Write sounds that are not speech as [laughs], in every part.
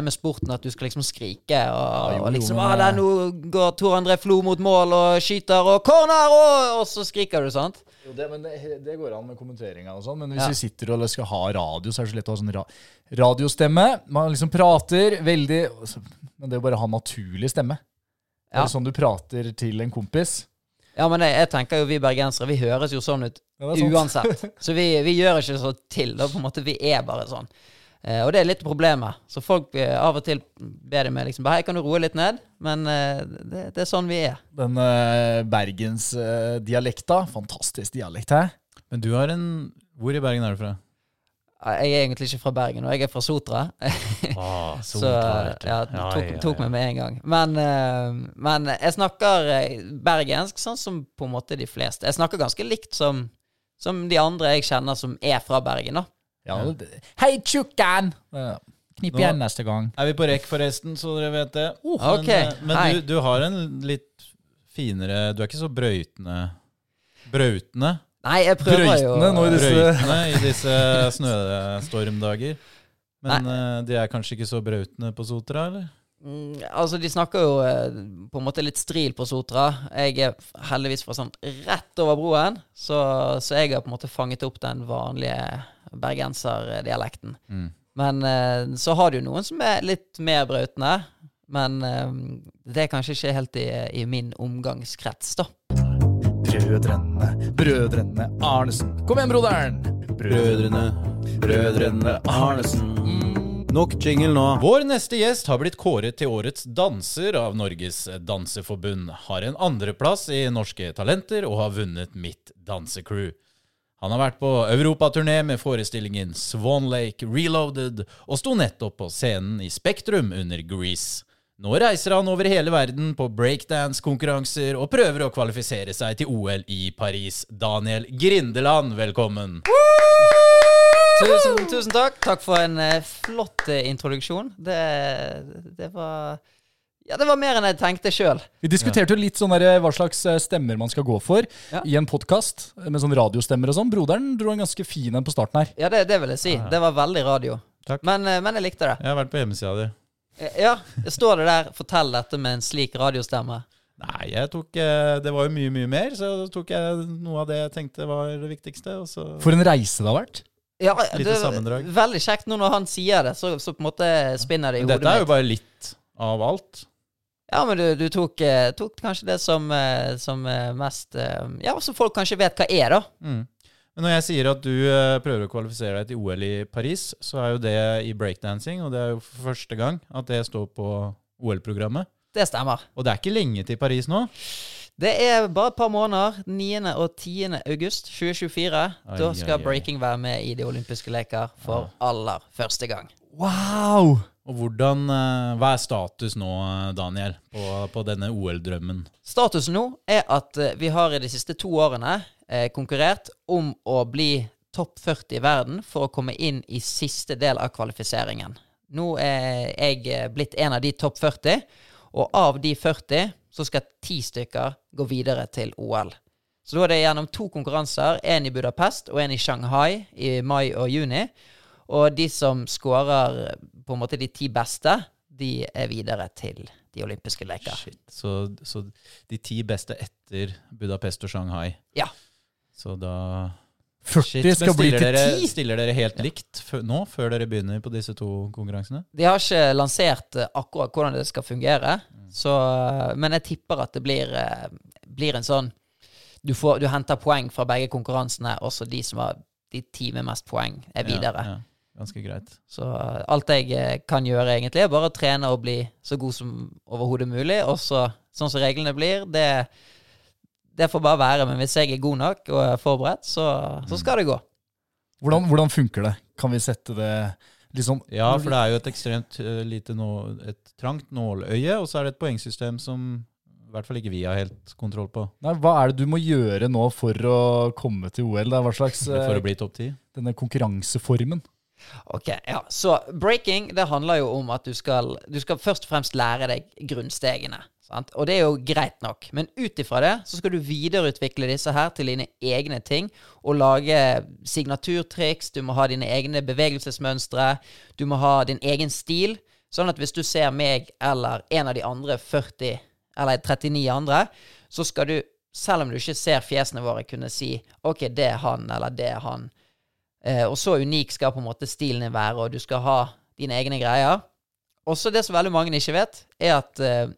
med sporten at du skal liksom skrike og, og liksom ah, der, Nå går Tor André Flo mot mål og skyter og corner, og, og så skriker du, sant? Jo, det, men det, det går an med kommenteringa og sånn, men hvis Ja. vi sitter og skal ha radio, så er det så lett å ha sånn ra radiostemme. Man liksom prater veldig Men det er jo bare å ha naturlig stemme. Ja. er sånn du prater til en kompis. Ja, men jeg, jeg tenker jo vi bergensere, vi høres jo sånn ut Ja, uansett. [laughs] Så vi, vi gjør ikke så til. Da, på en måte, vi er bare sånn. Eh, og det er litt problemet. Så folk eh, av og til ber de meg liksom Hei, kan du roe litt ned? Men eh, det, det er sånn vi er. Den uh, bergensdialekta. Fantastisk dialekt her. Men du har en Hvor i Bergen er du fra? Jeg er egentlig ikke fra Bergen, og jeg er fra Sotra. [laughs] Ah, [laughs] Så ja, tok, tok meg med en gang. Men, eh, men jeg snakker eh, bergensk sånn som på en måte de fleste. Jeg snakker ganske likt som, som de andre jeg kjenner som er fra Bergen. da. Ja, Hei, tjukkan! Knipp Nå- igjen neste gang. Er vi på rekk, forresten, så dere vet det? ok. Men, eh, men du, du har en litt finere Du er ikke så brøytende Brautende? Nei, jeg prøver jo Brøytende nå i disse- Brøytende i disse snøstormdager. [laughs] Men eh, de er kanskje ikke så brautende på Sotra, eller? Mm, altså, de snakker jo eh, på en måte litt stril på Sotra. Jeg er heldigvis fra sånn rett over broen, så, så jeg har på en måte fanget opp den vanlige bergenserdialekten. Mm. Men eh, så har du jo noen som er litt mer brautende. Men eh, det er kanskje ikke helt i, i min omgangskrets, da. Brødrene, brødrene Arnesen. Kom igjen, broderen! Brødrene, brødrene Arnesen. Nok jingle nå. Vår neste gjest har blitt kåret til årets danser av Norges Danseforbund. Har en andreplass i Norske Talenter og har vunnet Mitt dansecrew. Han har vært på europaturné med forestillingen Swan Lake Reloaded og sto nettopp på scenen i Spektrum under Grease. Nå reiser han over hele verden på breakdance-konkurranser og prøver å kvalifisere seg til OL i Paris. Daniel Grindeland, velkommen. Tusen, tusen takk. Takk for en eh, flott eh, introduksjon. Det, det var Ja, det var mer enn jeg tenkte sjøl. Vi diskuterte jo litt sånn der, hva slags eh, stemmer man skal gå for Ja. i en podkast med sånn radiostemmer og sånn. Broderen dro en ganske fin en på starten her. Ja, det, det vil jeg si. Det var veldig radio. Takk. Men, eh, men jeg likte det. Jeg har vært på hjemmesida di. Eh, Ja, står det der 'fortell dette med en slik radiostemme'? Nei, jeg tok eh, Det var jo mye, mye mer, så tok jeg noe av det jeg tenkte var det viktigste, og så For en reise det har vært. Ja, Lite sammendrag. Veldig kjekt nå når han sier det, så, så på en måte spinner det i Men mitt. Dette er jo bare litt av alt. Ja, men du, du tok, eh, tok kanskje det som, eh, som eh, mest Ja, så folk kanskje vet hva er, da. Mm. Men når jeg sier at du prøver å kvalifisere deg til OL i Paris, så er jo det i breakdancing, og det er jo for første gang at det står på OL-programmet. Det stemmer. Og det er ikke lenge til Paris nå. Det er bare et par måneder. 9. og 10. august 2024. Oi, da skal oi, breaking være med i de olympiske leker for aller første gang. Wow! Og hvordan, eh, Hva er status nå, eh, Daniel, på, på denne OL-drømmen? Status nå er at eh, vi har i de siste to årene eh, konkurrert om å bli topp 40 i verden for å komme inn i siste del av kvalifiseringen. Nå er jeg blitt en av de topp 40, og av de 40 så skal ti stykker gå videre til OL. Så da er det gjennom to konkurranser, en i Budapest og en i Shanghai i mai og juni. Og de som skårer på en måte de ti beste, de er videre til de olympiske leker. Shit. Så, så de ti beste etter Budapest og Shanghai. Ja. Så da 40 Shit, men skal bli til dere, 10! Stiller dere helt likt nå, før dere begynner på disse to konkurransene? De har ikke lansert eh, akkurat hvordan det skal fungere, så, eh, men jeg tipper at det blir, eh, blir en sånn du, får, du henter poeng fra begge konkurransene, og så de som har de ti med mest poeng, er videre. Ja, ja. Ganske greit. Så alt jeg kan gjøre, egentlig, er bare å trene og bli så god som overhodet mulig. Og så, sånn som reglene blir, det, det får bare være. Men hvis jeg er god nok og er forberedt, så, så skal det gå. Hvordan, hvordan funker det? Kan vi sette det sånn Ja, for det er jo et ekstremt eh, lite nå, et trangt nåløye, og så er det et poengsystem som i hvert fall ikke vi har helt kontroll på. Nei, Hva er det du må gjøre nå for å komme til OL? Det er hva slags For eh, å bli topp ti. denne konkurranseformen? Ok, ja. Så breaking, det handler jo om at du skal, du skal først og fremst lære deg grunnstegene. Sant? Og det er jo greit nok. Men ut ifra det så skal du videreutvikle disse her til dine egne ting. Og lage signaturtriks. Du må ha dine egne bevegelsesmønstre. Du må ha din egen stil. Sånn at hvis du ser meg eller en av de andre 40, eller 39 andre, så skal du, selv om du ikke ser fjesene våre, kunne si OK, det er han, eller det er han. Eh, og så unik skal på en måte stilen din være, og du skal ha dine egne greier. Også det som veldig mange ikke vet, er at eh,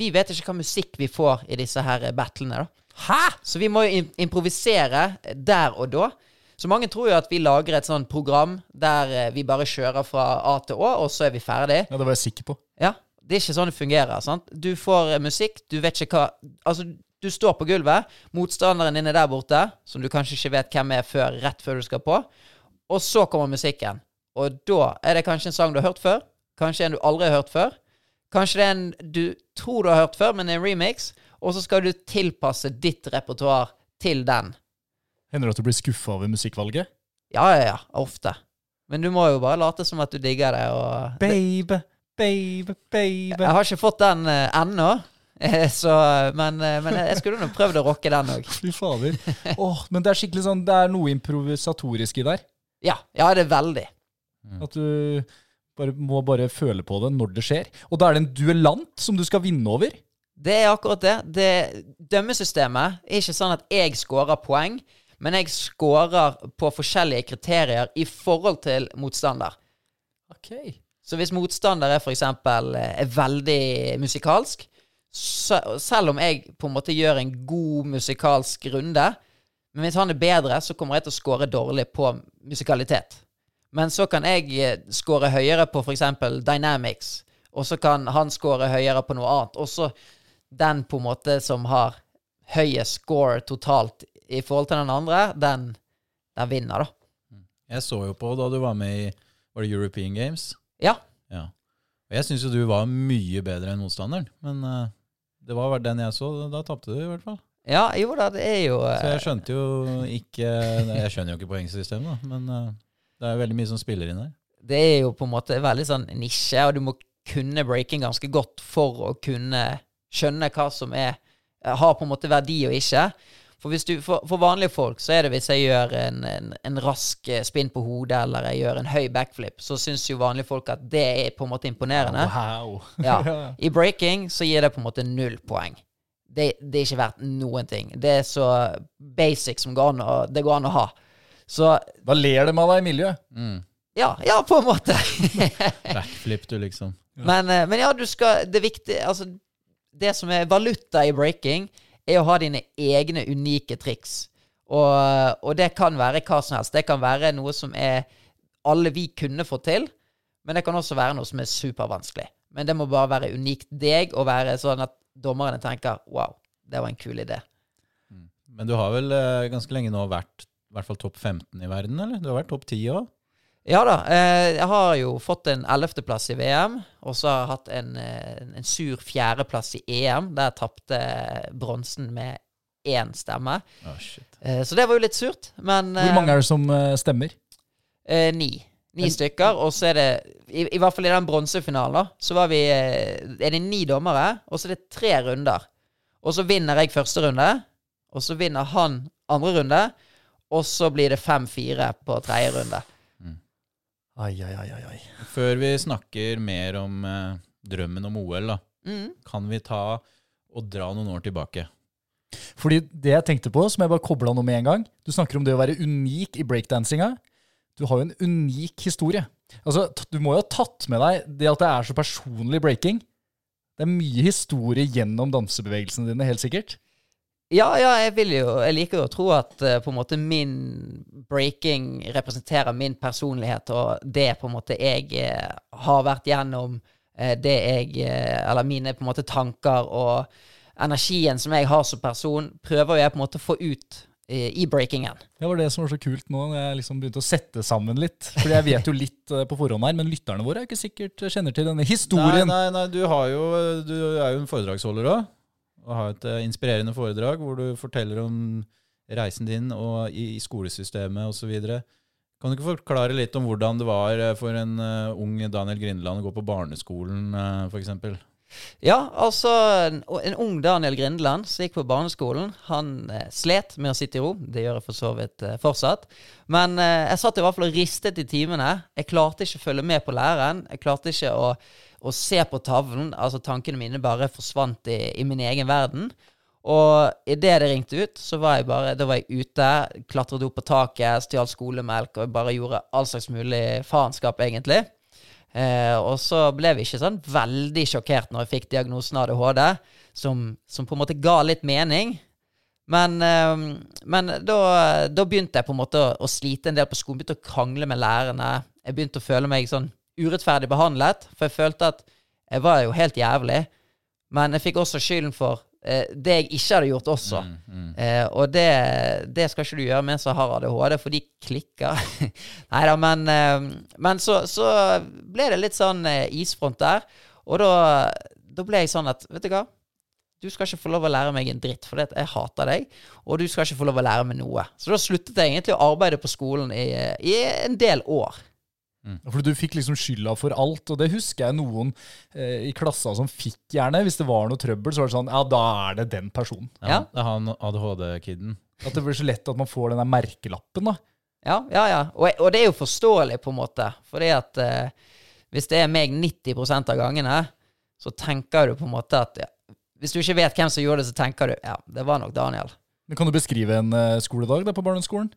vi vet ikke hva musikk vi får i disse her battlene. da. Hæ?! Så vi må jo improvisere der og da. Så mange tror jo at vi lager et sånt program der eh, vi bare kjører fra A til Å, og så er vi ferdig. Ja, det var jeg sikker på. Ja, det er ikke sånn det fungerer. sant? Du får eh, musikk, du vet ikke hva Altså, du står på gulvet, motstanderen din er der borte, som du kanskje ikke vet hvem er før, rett før du skal på, og så kommer musikken. Og da er det kanskje en sang du har hørt før, kanskje en du aldri har hørt før, kanskje det er en du tror du har hørt før, men det er en remix, og så skal du tilpasse ditt repertoar til den. Hender det at du blir skuffa over musikkvalget? Ja, ja, ja, ofte. Men du må jo bare late som at du digger det, og Baby, baby, baby. Jeg har ikke fått den uh, ennå, så Men, eh, men jeg skulle nå prøvd å rocke den òg. Fy fader. Oh, men det er skikkelig sånn, det er noe improvisatorisk i der. Ja, ja, det er veldig. At du bare, må bare føle på det når det skjer. Og da er det en duellant som du skal vinne over. Det er akkurat det. det dømmesystemet er ikke sånn at jeg scorer poeng, men jeg scorer på forskjellige kriterier i forhold til motstander. Ok. Så hvis motstander er eksempel eh, veldig musikalsk, selv om jeg på en måte gjør en god musikalsk runde, men hvis han er bedre, så kommer jeg til å score dårlig på musikalitet. Men så kan jeg eh, score høyere på f.eks. dynamics, og så kan han score høyere på noe annet. Og så den på en måte som har høyest score totalt i forhold til den andre, den, den vinner, da. Jeg så jo på da du var med i Var det European Games? Ja. Ja. Og jeg syns jo du var mye bedre enn motstanderen, men eh, det var den jeg så. Da tapte du i hvert fall. Ja, jo da, det er jo Så eh, jeg skjønte jo ikke Jeg skjønner jo ikke poengsystemet, men eh, det er jo veldig mye som spiller inn der. det er jo på en måte veldig sånn nisje, og du må kunne breaking ganske godt for å kunne skjønne hva som er har på en måte verdi og ikke. For, hvis du, for, for vanlige folk så er det hvis jeg gjør en, en, en rask eh, spinn på hodet, eller jeg gjør en høy backflip, så syns jo vanlige folk at det er på en måte imponerende. Wow. [laughs] Ja. I breaking så gir det på en måte null poeng. Det, det er ikke verdt noen ting. Det er så basic som går an å, det går an å ha. Så Da ler de av deg i miljøet. Mm. ja, ja, på en måte. [laughs] Backflip, du, liksom. Men, eh, men ja, du skal Det viktige Altså, det som er valuta i breaking, er å ha dine egne unike triks. Og, og det kan være hva som helst. Det kan være noe som er alle vi kunne få til, men det kan også være noe som er supervanskelig. Men det må bare være unikt deg, og være sånn at dommerne tenker wow, det var en kul idé. Men du har vel eh, ganske lenge nå vært i hvert fall topp 15 i verden, eller? Du har vært topp 10 òg? Ja da. Eh, jeg har jo fått en ellevteplass i VM, og så har jeg hatt en, eh, en sur fjerdeplass i EM, der jeg tapte bronsen med én stemme. Oh, shit. Så det var jo litt surt, men Hvor mange er det som stemmer? Eh, ni. Ni stykker, og så er det i, I hvert fall i den bronsefinalen, da, så var vi Er det ni dommere, og så er det tre runder. Og så vinner jeg første runde, og så vinner han andre runde, og så blir det 5-4 på tredje runde. Ai, ai, ai, ai. Før vi snakker mer om eh, drømmen om OL, da, Mm. kan vi ta og dra noen år tilbake? Fordi det jeg tenkte på, som jeg bare kobla noe med en gang Du snakker om det å være unik i breakdansinga. Du har jo en unik historie. Altså, Du må jo ha tatt med deg det at det er så personlig breaking. Det er mye historie gjennom dansebevegelsene dine, helt sikkert. Ja, ja, jeg vil jo Jeg liker jo å tro at uh, på en måte min breaking representerer min personlighet, og det på en måte jeg uh, har vært gjennom, uh, det jeg Eller mine på en måte tanker og energien som jeg har som person, prøver jeg på en måte å få ut i breakingen. Det var det som var så kult nå, når jeg liksom begynte å sette sammen litt. Fordi jeg vet jo litt på forhånd her, men lytterne våre er ikke sikkert kjenner til denne historien. Nei, nei, nei, du, har jo, du er jo en foredragsholder òg. Og ha et eh, inspirerende foredrag hvor du forteller om reisen din og i, i skolesystemet osv. Kan du ikke forklare litt om hvordan det var eh, for en uh, ung Daniel Grindeland å gå på barneskolen, uh, f.eks.? Ja, altså en, en ung Daniel Grindeland som gikk på barneskolen, han eh, slet med å sitte i ro. Det gjør jeg for så vidt eh, fortsatt. Men eh, jeg satt i hvert fall og ristet i timene. Jeg klarte ikke å følge med på læreren. Jeg klarte ikke å, og se på tavlen. Altså tankene mine bare forsvant i, i min egen verden. Og idet det ringte ut, så var jeg bare Da var jeg ute, klatret opp på taket, stjal skolemelk og bare gjorde all slags mulig faenskap, egentlig. Eh, og så ble vi ikke sånn veldig sjokkert når jeg fikk diagnosen ADHD, som, som på en måte ga litt mening. Men, eh, men da, da, begynte jeg på en måte å, å, slite en del på skolen. Begynte å krangle med lærerne. Jeg begynte å føle meg sånn urettferdig behandlet, for jeg følte at jeg var jo helt jævlig. Men jeg fikk også skylden for eh, det jeg ikke hadde gjort også. Mm, mm. Eh, og det, det, skal ikke du gjøre med en som har ADHD, for de klikker. [laughs] Nei da, men, eh, men så, så, ble det litt sånn eh, isfront der. Og da, da, ble jeg sånn at Vet du hva? Du skal ikke få lov å lære meg en dritt, for jeg hater deg. Og du skal ikke få lov å lære meg noe. Så da sluttet jeg egentlig å arbeide på skolen i, i en del år. Mm. For du fikk liksom skylda for alt, og det husker jeg noen eh, i klassa som fikk gjerne. Hvis det var noe trøbbel, så var det sånn Ja, da er det den personen. Ja, ja. Det er han ADHD-kiden. At det blir så lett at man får den der merkelappen, da. Ja, ja, ja. Og, og, det er jo forståelig, på en måte. Fordi at eh, hvis det er meg 90% av gangene, så tenker du på en måte at ja, Hvis du ikke vet hvem som gjorde det, så tenker du ja, det var nok Daniel. Men Kan du beskrive en uh, skoledag da på barneskolen?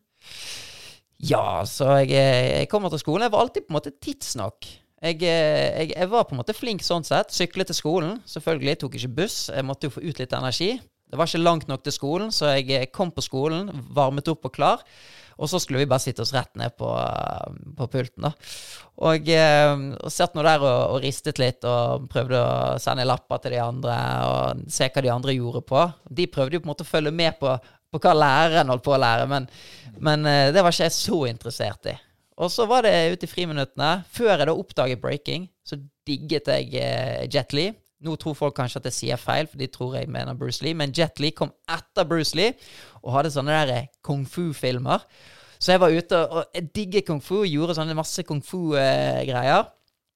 Ja, så jeg, eh, jeg kommer til skolen. Jeg var alltid på en måte tidsnok. Jeg, eh, jeg, jeg, var på en måte flink sånn sett. Syklet til skolen. Selvfølgelig tok ikke buss. Jeg måtte jo få ut litt energi. Det var ikke langt nok til skolen, så jeg eh, kom på skolen, varmet opp og klar. Og så skulle vi bare sitte oss rett ned på, på pulten, da. Og, og satt nå der og, og, ristet litt og prøvde å sende lapper til de andre og se hva de andre gjorde på. De prøvde jo på en måte å følge med på på hva læreren holdt på å lære, men, men uh, det var ikke jeg så interessert i. Og så var det ute i friminuttene. Før jeg da oppdaget breaking, så digget jeg uh, Jet Lee. Nå tror folk kanskje at jeg sier feil, for de tror jeg mener Bruce Lee. Men Jet Lee kom etter Bruce Lee og hadde sånne der eh, kung fu-filmer. Så jeg var ute og digget kung fu, gjorde sånne masse kung fu-greier.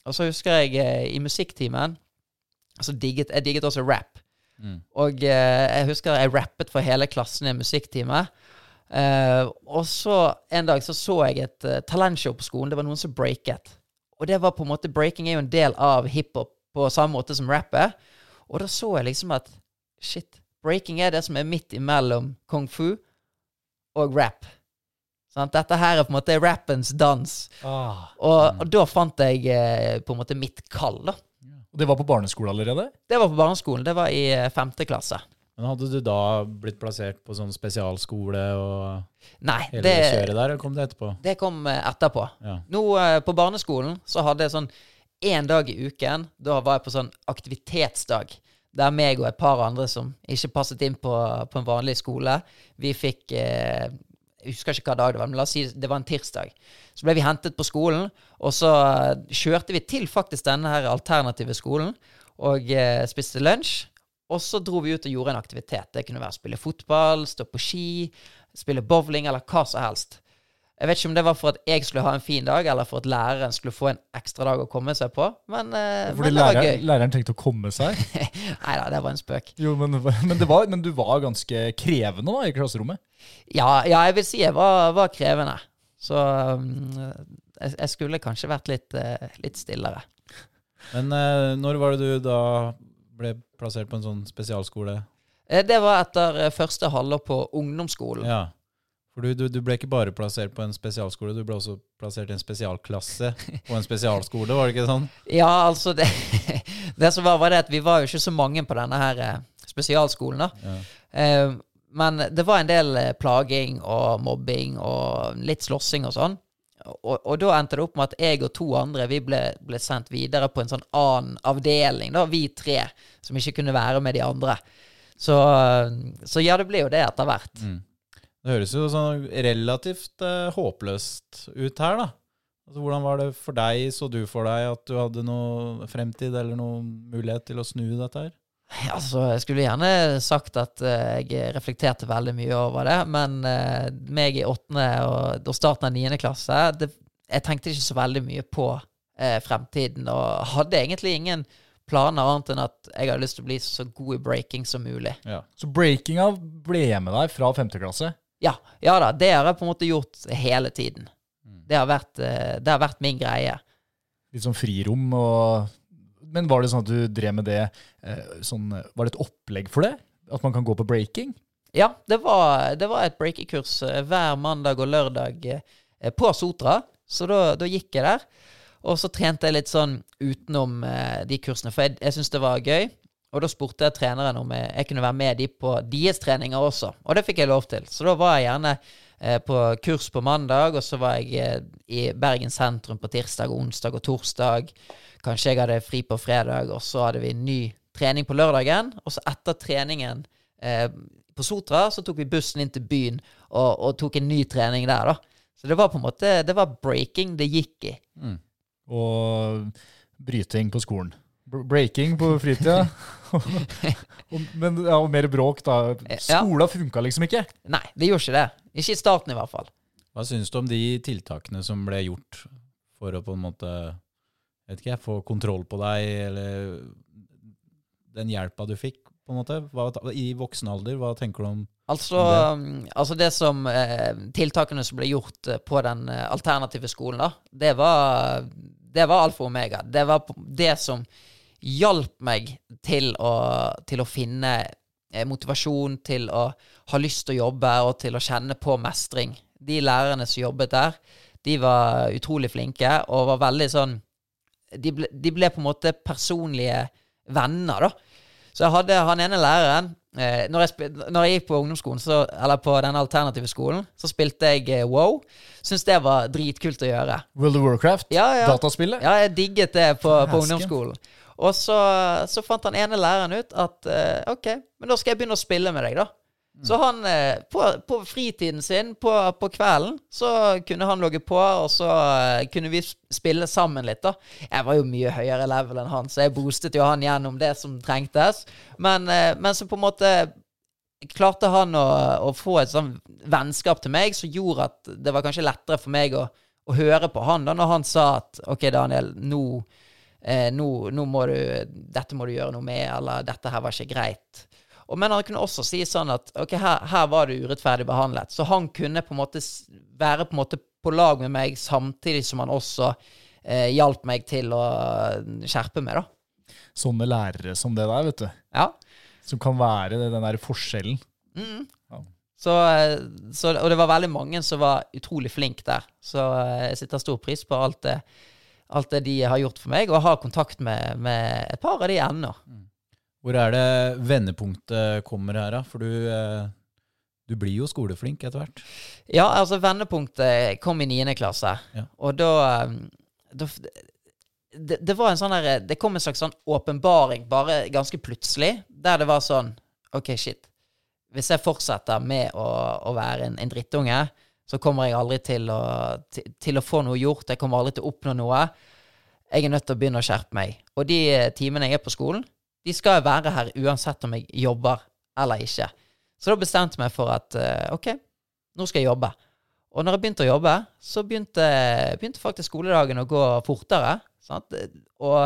Og så husker jeg i musikktimen så digget, Jeg digget også rap. Mm. Og eh, jeg husker jeg rappet for hele klassen i en musikktime. Eh, og så en dag så så jeg et uh, talentshow på skolen. Det var noen som breaket. Og det var på en måte breaking er jo en del av hiphop på samme måte som rap er. Og da så jeg liksom at shit, breaking er det som er midt imellom kung fu og rap. Sånn, dette her er på en måte rappens dans. Ah, og, mm. og, da fant jeg eh, på en måte mitt kall, da. Og det var på barneskole allerede? Det var på barneskolen. Det var i eh, femte klasse. Men Hadde du da blitt plassert på sånn spesialskole og Nei, hele det kjøret der, eller kom det etterpå? Det kom eh, etterpå. Ja. Nå eh, på barneskolen så hadde jeg sånn én dag i uken. Da var jeg på sånn aktivitetsdag. Der meg og et par andre som ikke passet inn på, på en vanlig skole, vi fikk eh, Jeg husker ikke hva dag det var, men la oss si det var en tirsdag. Så ble vi hentet på skolen, og så eh, kjørte vi til faktisk denne her alternative skolen og eh, spiste lunsj. Og så dro vi ut og gjorde en aktivitet. Det kunne være å spille fotball, stå på ski, spille bowling eller hva som helst. Jeg vet ikke om det var for at jeg skulle ha en fin dag, eller for at læreren skulle få en ekstra dag å komme seg på, men, eh, Fordi men det var gøy. Læreren tenkte å komme seg? [laughs] Nei da, det var en spøk. Jo, men, men, var, men, du var ganske krevende da i klasserommet? Ja, ja jeg vil si jeg var, var krevende. Så um, jeg, jeg, skulle kanskje vært litt, uh, litt stillere. Men uh, når var det du da ble plassert på en sånn spesialskole? Det var etter første halvår på ungdomsskolen. Ja. For du, du, du, ble ikke bare plassert på en spesialskole, du ble også plassert i en spesialklasse på en spesialskole, var det ikke sånn? [laughs] Ja, altså det, [laughs] det som var, var det at vi var jo ikke så mange på denne her spesialskolen. da. Ja. Men det var en del eh, plaging og mobbing og litt slåssing og sånn. Og, og, da endte det opp med at jeg og to andre vi ble, ble, sendt videre på en sånn annen avdeling, da, vi tre, som ikke kunne være med de andre. Så, så ja, det ble jo det etter hvert. Mm. Det høres jo sånn relativt eh, håpløst ut her, da. Altså, hvordan var det for deg, så du for deg at du hadde noe fremtid eller noen mulighet til å snu dette her? Altså, Jeg skulle gjerne sagt at uh, jeg reflekterte veldig mye over det, men uh, meg i åttende og, og, starten av niende klasse det, Jeg tenkte ikke så veldig mye på uh, fremtiden, og hadde egentlig ingen planer annet enn at jeg hadde lyst til å bli så god i breaking som mulig. Ja. Så breakinga ble med deg fra femte klasse? Ja, ja da. Det har jeg på en måte gjort hele tiden. Mm. Det, har vært, det har vært min greie. Litt sånn frirom og Men var det sånn at du drev med det eh, sånn, Var det et opplegg for det? At man kan gå på breaking? Ja, det var, det var et breakekurs eh, hver mandag og lørdag eh, på Sotra. Så da, da gikk jeg der. Og så trente jeg litt sånn utenom eh, de kursene, for jeg, jeg syntes det var gøy. Og da spurte jeg treneren om jeg, kunne være med de på deres treninger også. Og det fikk jeg lov til. Så da var jeg gjerne eh, på kurs på mandag, og så var jeg eh, i Bergen sentrum på tirsdag, onsdag og torsdag. Kanskje jeg hadde fri på fredag, og så hadde vi ny trening på lørdagen. Og så etter treningen eh, på Sotra så tok vi bussen inn til byen og, og, tok en ny trening der, da. Så det var på en måte Det var breaking det gikk i. Mm. Og bryting på skolen. Breaking på fritida. [laughs] Men ja, mer bråk, da. Skolen funka liksom ikke? Nei, det gjorde ikke det. Ikke i starten, i hvert fall. Hva syns du om de tiltakene som ble gjort for å på en måte vet ikke, jeg, få kontroll på deg, eller den hjelpa du fikk, på en måte? Hva, I voksen alder, hva tenker du om Altså, det? altså det som eh, Tiltakene som ble gjort eh, på den eh, alternative skolen, da, det var, det var alfa og omega. Det var det som hjalp meg til å, til å finne eh, motivasjon, til å ha lyst til å jobbe og til å kjenne på mestring. De lærerne som jobbet der, de var utrolig flinke og var veldig sånn De ble, de ble på en måte personlige venner, da. Så jeg hadde han ene læreren eh, når, jeg når, jeg gikk på ungdomsskolen, så, eller på den alternative skolen, så spilte jeg eh, wow. Syns det var dritkult å gjøre. World of Warcraft? Ja, ja. Dataspillet? Ja, jeg digget det på, på ungdomsskolen. Og så, så, fant han ene læreren ut at uh, OK, men da skal jeg begynne å spille med deg, da. Så han, eh, på, på, fritiden sin, på, på, kvelden, så kunne han logge på, og så eh, kunne vi spille sammen litt, da. Jeg var jo mye høyere level enn han, så jeg boostet jo han gjennom det som trengtes. Men, men så på en måte klarte han å, å, få et sånn vennskap til meg som gjorde at det var kanskje lettere for meg å, å høre på han da når han sa at OK, Daniel, nå, eh, nå, nå må du Dette må du gjøre noe med, eller dette her var ikke greit. Og, men han kunne også si sånn at ok, her, her, var du urettferdig behandlet. Så han kunne på en måte være på, en måte på lag med meg, samtidig som han også eh, hjalp meg til å skjerpe meg, da. Sånne lærere som det der, vet du. Ja. Som kan være den der forskjellen. Mm. Ja. Så, eh, så, og det var veldig mange som var utrolig flinke der. Så eh, jeg sitter stor pris på alt det, alt det de har gjort for meg, og har kontakt med, med et par av de ennå. Mm. Hvor er det vendepunktet kommer her, da? For du, eh, du blir jo skoleflink etter hvert. Ja, altså vendepunktet kom i niende klasse. Ja. Og da, eh, da det, det, var en sånn der, det kom en slags sånn åpenbaring bare ganske plutselig, der det var sånn OK, shit. Hvis jeg fortsetter med å, å være en, en, drittunge, så kommer jeg aldri til å, til, til å, få noe gjort. Jeg kommer aldri til å oppnå noe. Jeg er nødt til å begynne å skjerpe meg. Og de timene jeg er på skolen, de skal være her uansett om jeg jobber eller ikke. Så da bestemte jeg meg for at uh, OK, nå skal jeg jobbe. Og når jeg begynte å jobbe, så begynte, begynte faktisk skoledagen å gå fortere. Sant? Og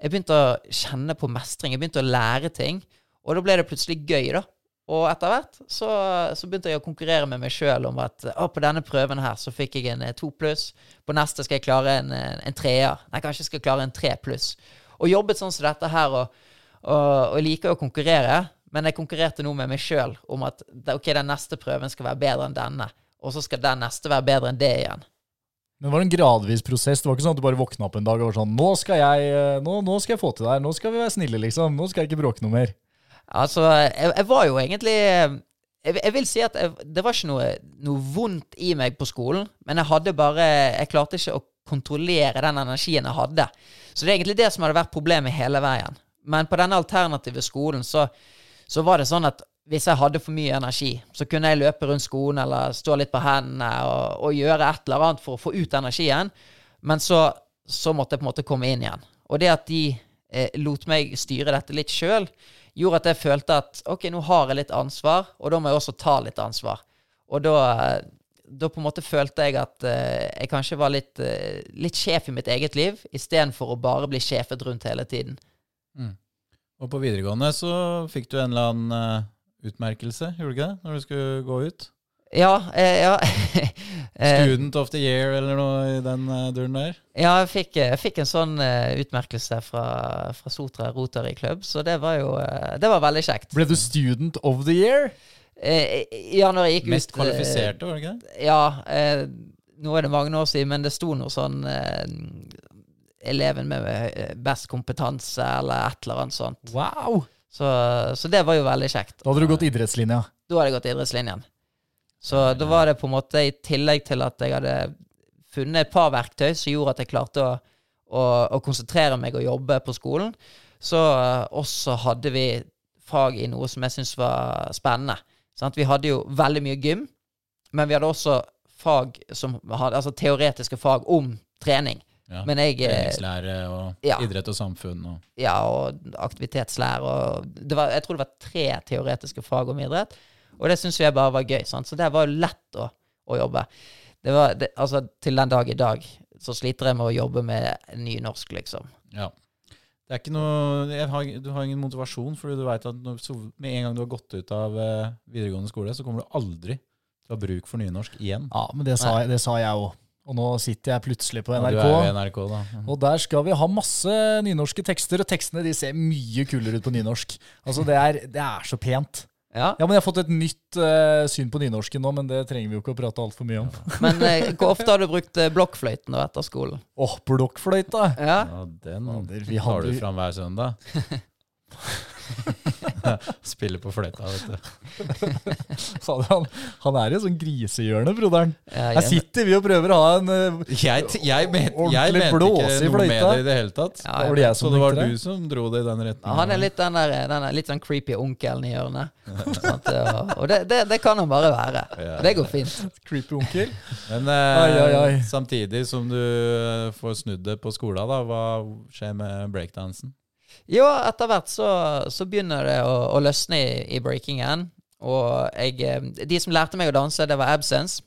jeg begynte å kjenne på mestring. Jeg begynte å lære ting. Og da ble det plutselig gøy, da. Og etter hvert så, så, begynte jeg å konkurrere med meg sjøl om at å, på denne prøven her så fikk jeg en eh, to pluss. På neste skal jeg klare en, en treer. Nei, kanskje jeg skal klare en tre pluss. Og jobbet sånn som dette her. og og, og liker å konkurrere, men jeg konkurrerte nå med meg sjøl om at ok, den neste prøven skal være bedre enn denne. Og så skal den neste være bedre enn det igjen. Men det var en gradvis prosess. Det var ikke sånn at du bare våkna opp en dag og var sånn nå skal, jeg, eh, nå, nå skal jeg få til det her. Nå skal vi være snille, liksom. Nå skal jeg ikke bråke noe mer. Altså, jeg, jeg var jo egentlig jeg, jeg, vil si at jeg, det var ikke noe, noe, vondt i meg på skolen, men jeg hadde bare Jeg klarte ikke å kontrollere den energien jeg hadde. Så det er egentlig det som hadde vært problemet hele veien. Men på denne alternative skolen så, så, var det sånn at hvis jeg hadde for mye energi, så kunne jeg løpe rundt skolen eller stå litt på hendene og, og gjøre et eller annet for å få ut energien. Men så, så, måtte jeg på en måte komme inn igjen. Og det at de eh, lot meg styre dette litt sjøl, gjorde at jeg følte at ok, nå har jeg litt ansvar, og da må jeg også ta litt ansvar. Og da, da på en måte følte jeg at uh, jeg kanskje var litt, uh, litt sjef i mitt eget liv, istedenfor å bare bli sjefet rundt hele tiden. Mm. Og på videregående så fikk du en eller annen uh, utmerkelse, gjorde du ikke det? Når du skulle gå ut? Ja, eh, ja. [laughs] Eh, Student of the year eller noe i den uh, duren der? ja, jeg fikk, jeg fikk en sånn uh, utmerkelse fra, fra Sotra Rotary Club, så det var jo uh, Det var veldig kjekt. Ble du student of the year? Eh, ja, når jeg gikk Mest ut Mest kvalifiserte, var det ikke det? Ja, eh, nå er det mange år siden, men det sto noe sånn eh, Eleven med eh, best kompetanse, eller et eller annet sånt. Wow! Så, så det var jo veldig kjekt. Da hadde du gått idrettslinja. Da hadde jeg gått idrettslinjen. Så da var det på en måte, i tillegg til at jeg hadde funnet et par verktøy som gjorde at jeg klarte å, å, å konsentrere meg og jobbe på skolen, så også hadde vi fag i noe som jeg syntes var spennende. Sant? Vi hadde jo veldig mye gym, men vi hadde også fag som hadde, altså teoretiske fag om trening. Ja. Men jeg eh, Treningslære og ja. idrett og samfunn og Ja, og aktivitetslære og det var, Jeg tror det var tre teoretiske fag om idrett. Og det syns jeg bare var gøy. Sant? Så det var jo lett å, å jobbe. Det var, det, altså, til den dag i dag så sliter jeg med å jobbe med nynorsk, liksom. Ja. Det er ikke noe jeg har, Du har ingen motivasjon, fordi du veit at når, så, med en gang du har gått ut av eh, videregående skole, så kommer du aldri til å ha bruk for nynorsk igjen. Ja, men det sa, det sa jeg òg. Og nå sitter jeg plutselig på NRK. Du NRK. er NRK, da. Og der skal vi ha masse nynorske tekster, og tekstene de ser mye kulere ut på nynorsk. Altså, det er, det er så pent. Ja. Ja, men Jeg har fått et nytt uh, syn på nynorsken nå, men det trenger vi jo ikke å prate altfor mye om. Men uh, hvor ofte har du brukt uh, blokkfløyten da etter skolen? Åh, blokkfløyta! Ja. Ja, den tar du hadde- fram hver søndag. [laughs] [laughs] Spiller på fløyta, vet du. [laughs] Han, han er i et sånt grisehjørne, broderen. Ja, Her sitter vi og prøver å ha en uh, Jeg, jeg, men, jeg Ordentlig mente blåse ikke i noe med det i det hele tatt. Ja, var det jeg Så det var du som dro det i den Ja, retningen. han er litt den der, den der litt sånn creepy onkelen i hjørnet. sånn Og, og det, det, det kan han bare være. Ja. Det går fint. [laughs] creepy onkel. Men eh, Ai, ai, ai. samtidig som du får snudd det på skolen, da, hva skjer med breakdansen? Jo, etter hvert så, så begynner det å, å løsne i, i breakingen. Og jeg, eh, de som lærte meg å danse, det var Absence.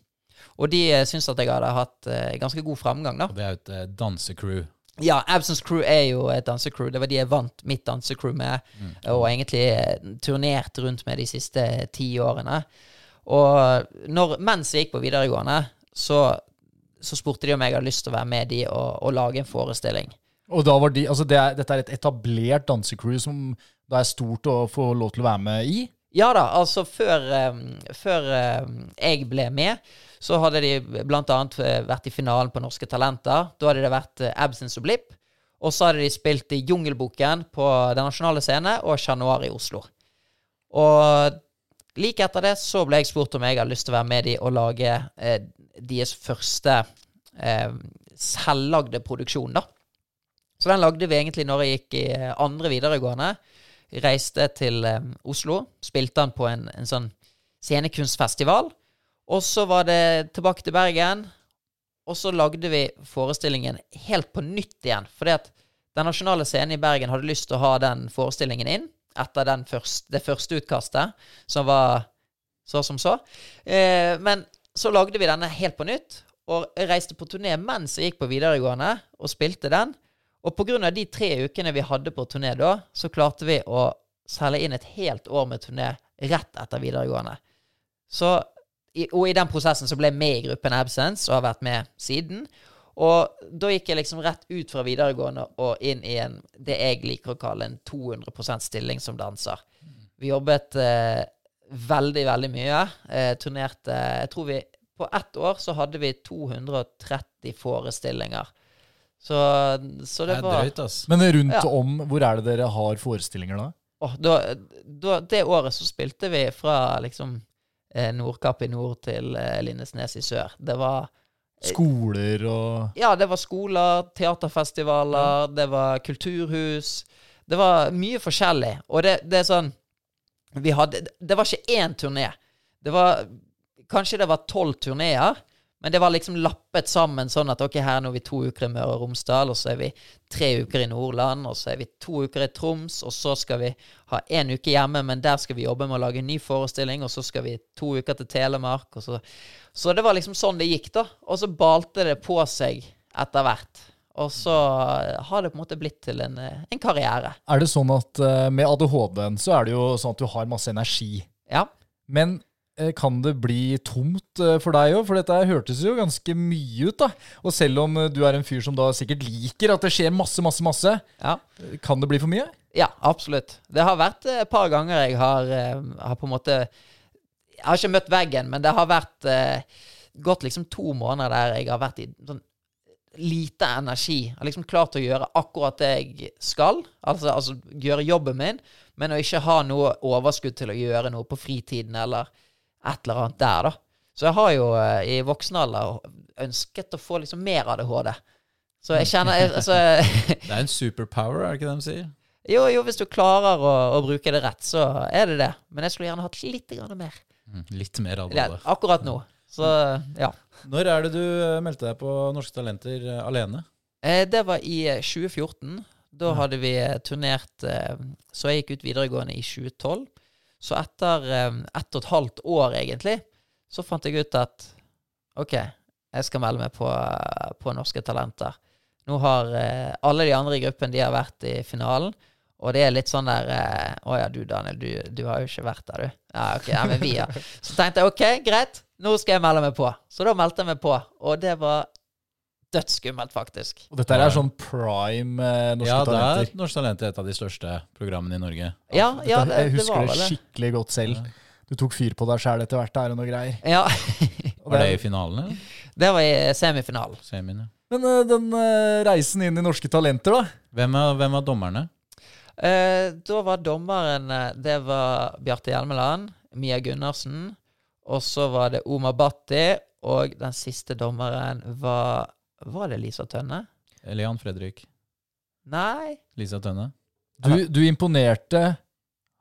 Og de syns syntes at jeg hadde hatt eh, ganske god framgang, da. Og det er jo et eh, dansecrew. Ja, Absence Crew er jo et dansecrew. Det var de jeg vant mitt dansecrew med, og egentlig eh, turnert rundt med de siste ti årene. Og når, mens jeg gikk på videregående, så, så spurte de om jeg hadde lyst til å være med de og, og lage en forestilling. Og da var de, altså det er, Dette er et etablert dansecrew som det er stort å få lov til å være med i. Ja da, altså før, eh, før eh, jeg ble med, så hadde de annet eh, vært i finalen på Norske Talenter. Da hadde det vært Absence og Blipp. Og så hadde de spilt i Jungelboken på Den nasjonale scene og Chat Noir i Oslo. Og like etter det så ble jeg spurt om jeg hadde lyst til å være med de og lage eh, deres første eh, selvlagde produksjon, da. Så den lagde vi egentlig når jeg gikk i eh, andre videregående. Reiste til um, Oslo, spilte den på en, en sånn scenekunstfestival. Og så var det tilbake til Bergen, og så lagde vi forestillingen helt på nytt igjen. Fordi at Den nasjonale scenen i Bergen hadde lyst til å ha den forestillingen inn etter første, det første utkastet, som var så som så. Eh, men så lagde vi denne helt på nytt, og reiste på turné mens jeg gikk på videregående og spilte den. Og av de tre ukene vi hadde på turné da, så klarte vi å selge inn et helt år med turné rett etter videregående. Så, og i den prosessen så ble jeg med i gruppen Absence og har vært med siden. Og da gikk jeg liksom rett ut fra videregående og inn i en, det jeg liker å kalle en 200% stilling som danser. Vi jobbet eh, veldig, veldig mye. Eh, turnerte Jeg tror vi På ett år så hadde vi 230 forestillinger. Så, så det Det er var drøyt, ass. Men rundt Ja. om, hvor er det dere har forestillinger da? Oh, da, da, det året så spilte vi fra liksom eh, Nordkapp i nord til eh, Lindesnes i sør. Det var Skoler og Ja, det var skoler, teaterfestivaler, det var kulturhus. Det var mye forskjellig. Og det, det er sånn Vi hadde Det var ikke én turné. Det var Kanskje det var tolv turneer, men det var liksom lappet sammen sånn at ok, her nå er vi to uker i Møre og Romsdal, og så er vi tre uker i Nordland, og så er vi to uker i Troms, og så skal vi ha én uke hjemme, men der skal vi jobbe med å lage en ny forestilling, og så skal vi to uker til Telemark, og så Så det var liksom sånn det gikk, da. Og så balte det på seg etter hvert. Og så har det på en måte blitt til en, en karriere. Er det sånn at eh, med ADHD-en så er det jo sånn at du har masse energi. Ja. Men kan det bli tomt eh, for deg òg? For dette hørtes jo ganske mye ut, da. Og selv om eh, du er en fyr som da sikkert liker at det skjer masse, masse, masse, Ja. eh, kan det bli for mye? Ja, absolutt. Det har vært eh, et par ganger jeg har, eh, har på en måte Jeg har ikke møtt veggen, men det har vært eh, gått liksom to måneder der jeg har vært i sånn lite energi. Jeg har liksom klart å gjøre akkurat det jeg skal, altså, altså gjøre jobben min, men å ikke ha noe overskudd til å gjøre noe på fritiden eller et eller annet der, da. Så jeg har jo eh, i voksen alder ønsket å få liksom mer ADHD. Så jeg kjenner jeg, altså, [laughs] Det er en superpower, er det ikke det de sier? Jo, jo, hvis du klarer å, å bruke det rett, så er det det. Men jeg skulle gjerne hatt litt mer. Mm, Litt mer Ja, akkurat nå. Så ja. Når er det du eh, meldte deg på Norske Talenter eh, alene? Det var i eh, 2014. Da hadde vi turnert Så jeg gikk ut videregående i 2012. Så etter ett og et halvt år, egentlig, så fant jeg ut at OK, jeg skal melde meg på, på Norske Talenter. Nå har eh, alle de andre i gruppen de har vært i finalen. Og det er litt sånn der eh, Å ja, du Daniel, du, du har jo ikke vært der, du. Ja, ok, ja, men vi, ja. Så tenkte jeg OK, greit, nå skal jeg melde meg på. Så da meldte jeg meg på, og det var dødsskummelt, faktisk. Og dette er sånn prime eh, norske ja, det er talenter. Norske Talenter et av de største programmene i Norge. Ja, ja Dette- det, jeg husker var det det. skikkelig godt selv. Du tok fyr på deg sjæl etter hvert der og noe greier. Ja, Og [laughs] Var det i finalen, eller? det var i semifinalen. Semin, ja. Men uh, den uh, reisen inn i Norske Talenter, da? Hvem er, hvem er dommerne? Uh, da var dommeren Det var Bjarte Hjelmeland, Mia Gundersen, og så var det Omar Bhatti, og den siste dommeren var Var det Lisa Tønne? Eller Jan Fredrik? Nei, Lisa Tønne? Du, du imponerte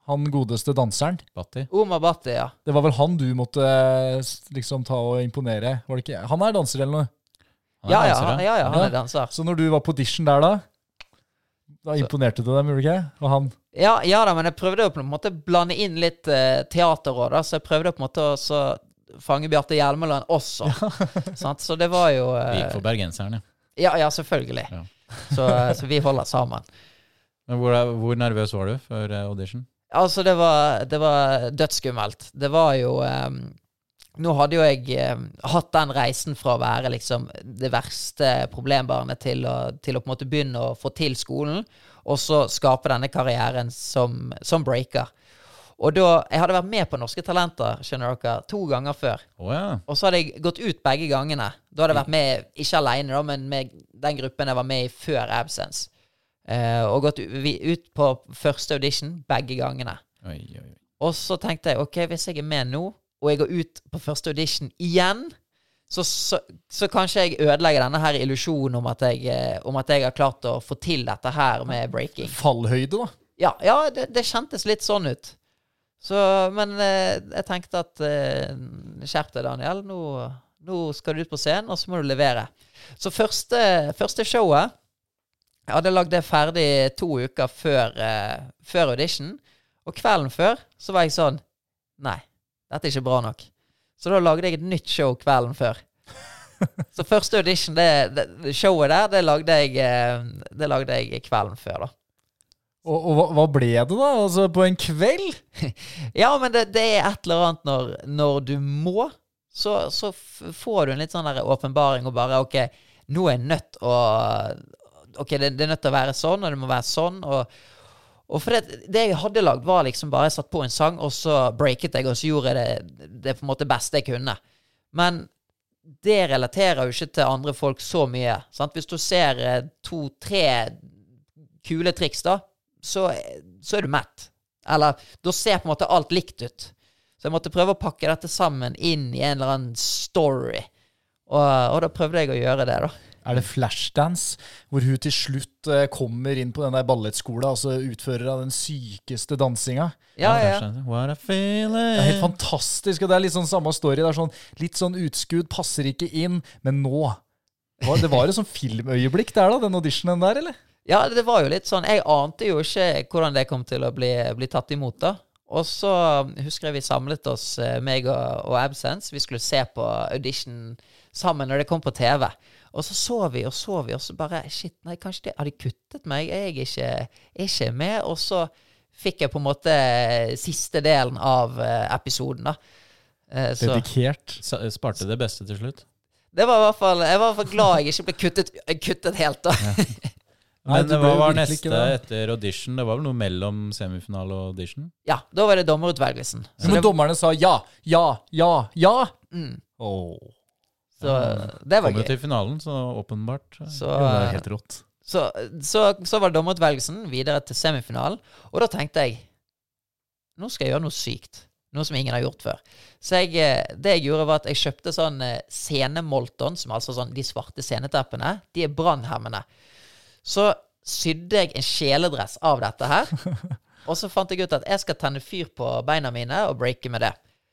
han godeste danseren. Batti? Omar Bhatti, ja. Det var vel han du måtte eh, liksom ta og imponere? Var det ikke? Han er danser eller noe? Han er Ja, ja, han, ja, ja, han Ja. er danser. Så når du var på audition der, da Da imponerte du dem, gjorde du ikke? Og han Ja, ja da, men jeg prøvde å på en måte blande inn litt uh, teater òg, da. Så jeg prøvde på en måte også fange Bjarte Hjelmeland også. [laughs] sant? Så det var jo eh, Vi gikk for bergenseren, ja. Ja, ja, selvfølgelig. Ja. [laughs] Så, eh, så vi holder sammen. Men hvor, hvor nervøs var du før eh, audition? Altså, det var, det var dødsskummelt. Det var jo um, Nå hadde jo jeg um, hatt den reisen fra å være liksom det verste problembarnet til å, til å på en måte begynne å få til skolen, og så skape denne karrieren som, som breaker. Og da, Jeg hadde vært med på Norske Talenter skjønner dere, to ganger før. Oh, ja. Og så hadde jeg gått ut begge gangene. Da hadde jeg vært med, ikke alene, da, men med den gruppen jeg var med i før Absence. Uh, og gått ut på første audition begge gangene. Oi, oi, oi. Og så tenkte jeg ok, hvis jeg er med nå, og jeg går ut på første audition igjen, så, så, så kanskje jeg ødelegger denne her illusjonen om eh, om at jeg har klart å få til dette her med breaking. Fallhøyde, da. Ja, ja det, det kjentes litt sånn ut. Så, men eh, jeg tenkte at eh, Skjerp deg, Daniel. Nå, nå skal du ut på scenen, og så må du levere. Så første, første showet Jeg hadde lagd det ferdig to uker før, eh, før audition. Og kvelden før så var jeg sånn Nei, dette er ikke bra nok. Så da lagde jeg et nytt show kvelden før. Så første audition, det, det, showet der, det lagde jeg, eh, det lagde jeg kvelden før, da. Og, og hva, hva ble det, da? Altså, på en kveld? [laughs] Ja, men det, det er et eller annet når, når du må, så, så får du en litt sånn der åpenbaring og bare OK, nå er jeg nødt å OK, det, det er nødt til å være sånn, og det må være sånn. Og, og for det, det jeg hadde lagd, var liksom bare jeg satt på en sang, og så breaket jeg, og så gjorde jeg det, det på en måte beste jeg kunne. Men det relaterer jo ikke til andre folk så mye. Sant? Hvis du ser eh, to-tre kule triks, da, så, så er du mett. Eller da ser på en måte alt likt ut. Så jeg måtte prøve å pakke dette sammen inn i en eller annen story. Og, og da prøvde jeg å gjøre det, da. Er det Flashdance, hvor hun til slutt eh, kommer inn på den der ballettskolen og så utfører av den sykeste dansinga? Ja, ja, ja. What a feeling. Det er helt fantastisk, og det er litt sånn samme story. Det er sånn, litt sånn utskudd, passer ikke inn, men nå Det var, det var et sånn filmøyeblikk der, da, den auditionen der, eller? Ja, det var jo litt sånn Jeg ante jo ikke hvordan det kom til å bli, bli tatt imot, da. Og så husker jeg vi samlet oss, eh, meg og, og Absence. Vi skulle se på audition sammen når det kom på TV. Og så så vi og så vi, og så bare Shit, nei, kanskje de, har de kuttet meg? Er jeg ikke, er ikke med? Og så fikk jeg på en måte siste delen av eh, episoden, da. Eh, så Dedikert. Sparte det beste til slutt. det var i hvert fall Jeg var i hvert fall glad jeg ikke ble kuttet, kuttet helt, da. Nei, [laughs] Men Nei, hva var neste ikke etter audition? Det var vel noe mellom semifinale og audition? Ja, da var det dommerutvelgelsen. Så, Men dommerne sa ja, ja, ja, ja. mm, Åh, så det var Kom jo gøy. til finalen, så åpenbart. Så, Så, det var helt rått. så, så, så var det dommerutvelgelsen videre til semifinalen, og da tenkte jeg Nå skal jeg gjøre noe sykt. Noe som ingen har gjort før. Så jeg, eh, det jeg gjorde, var at jeg kjøpte sånn eh, scenemolton, som er altså sånn de svarte sceneteppene. De er brannhemmende. Så sydde jeg en kjeledress av dette her. [laughs] Og så fant jeg ut at jeg skal tenne fyr på beina mine og breake med det.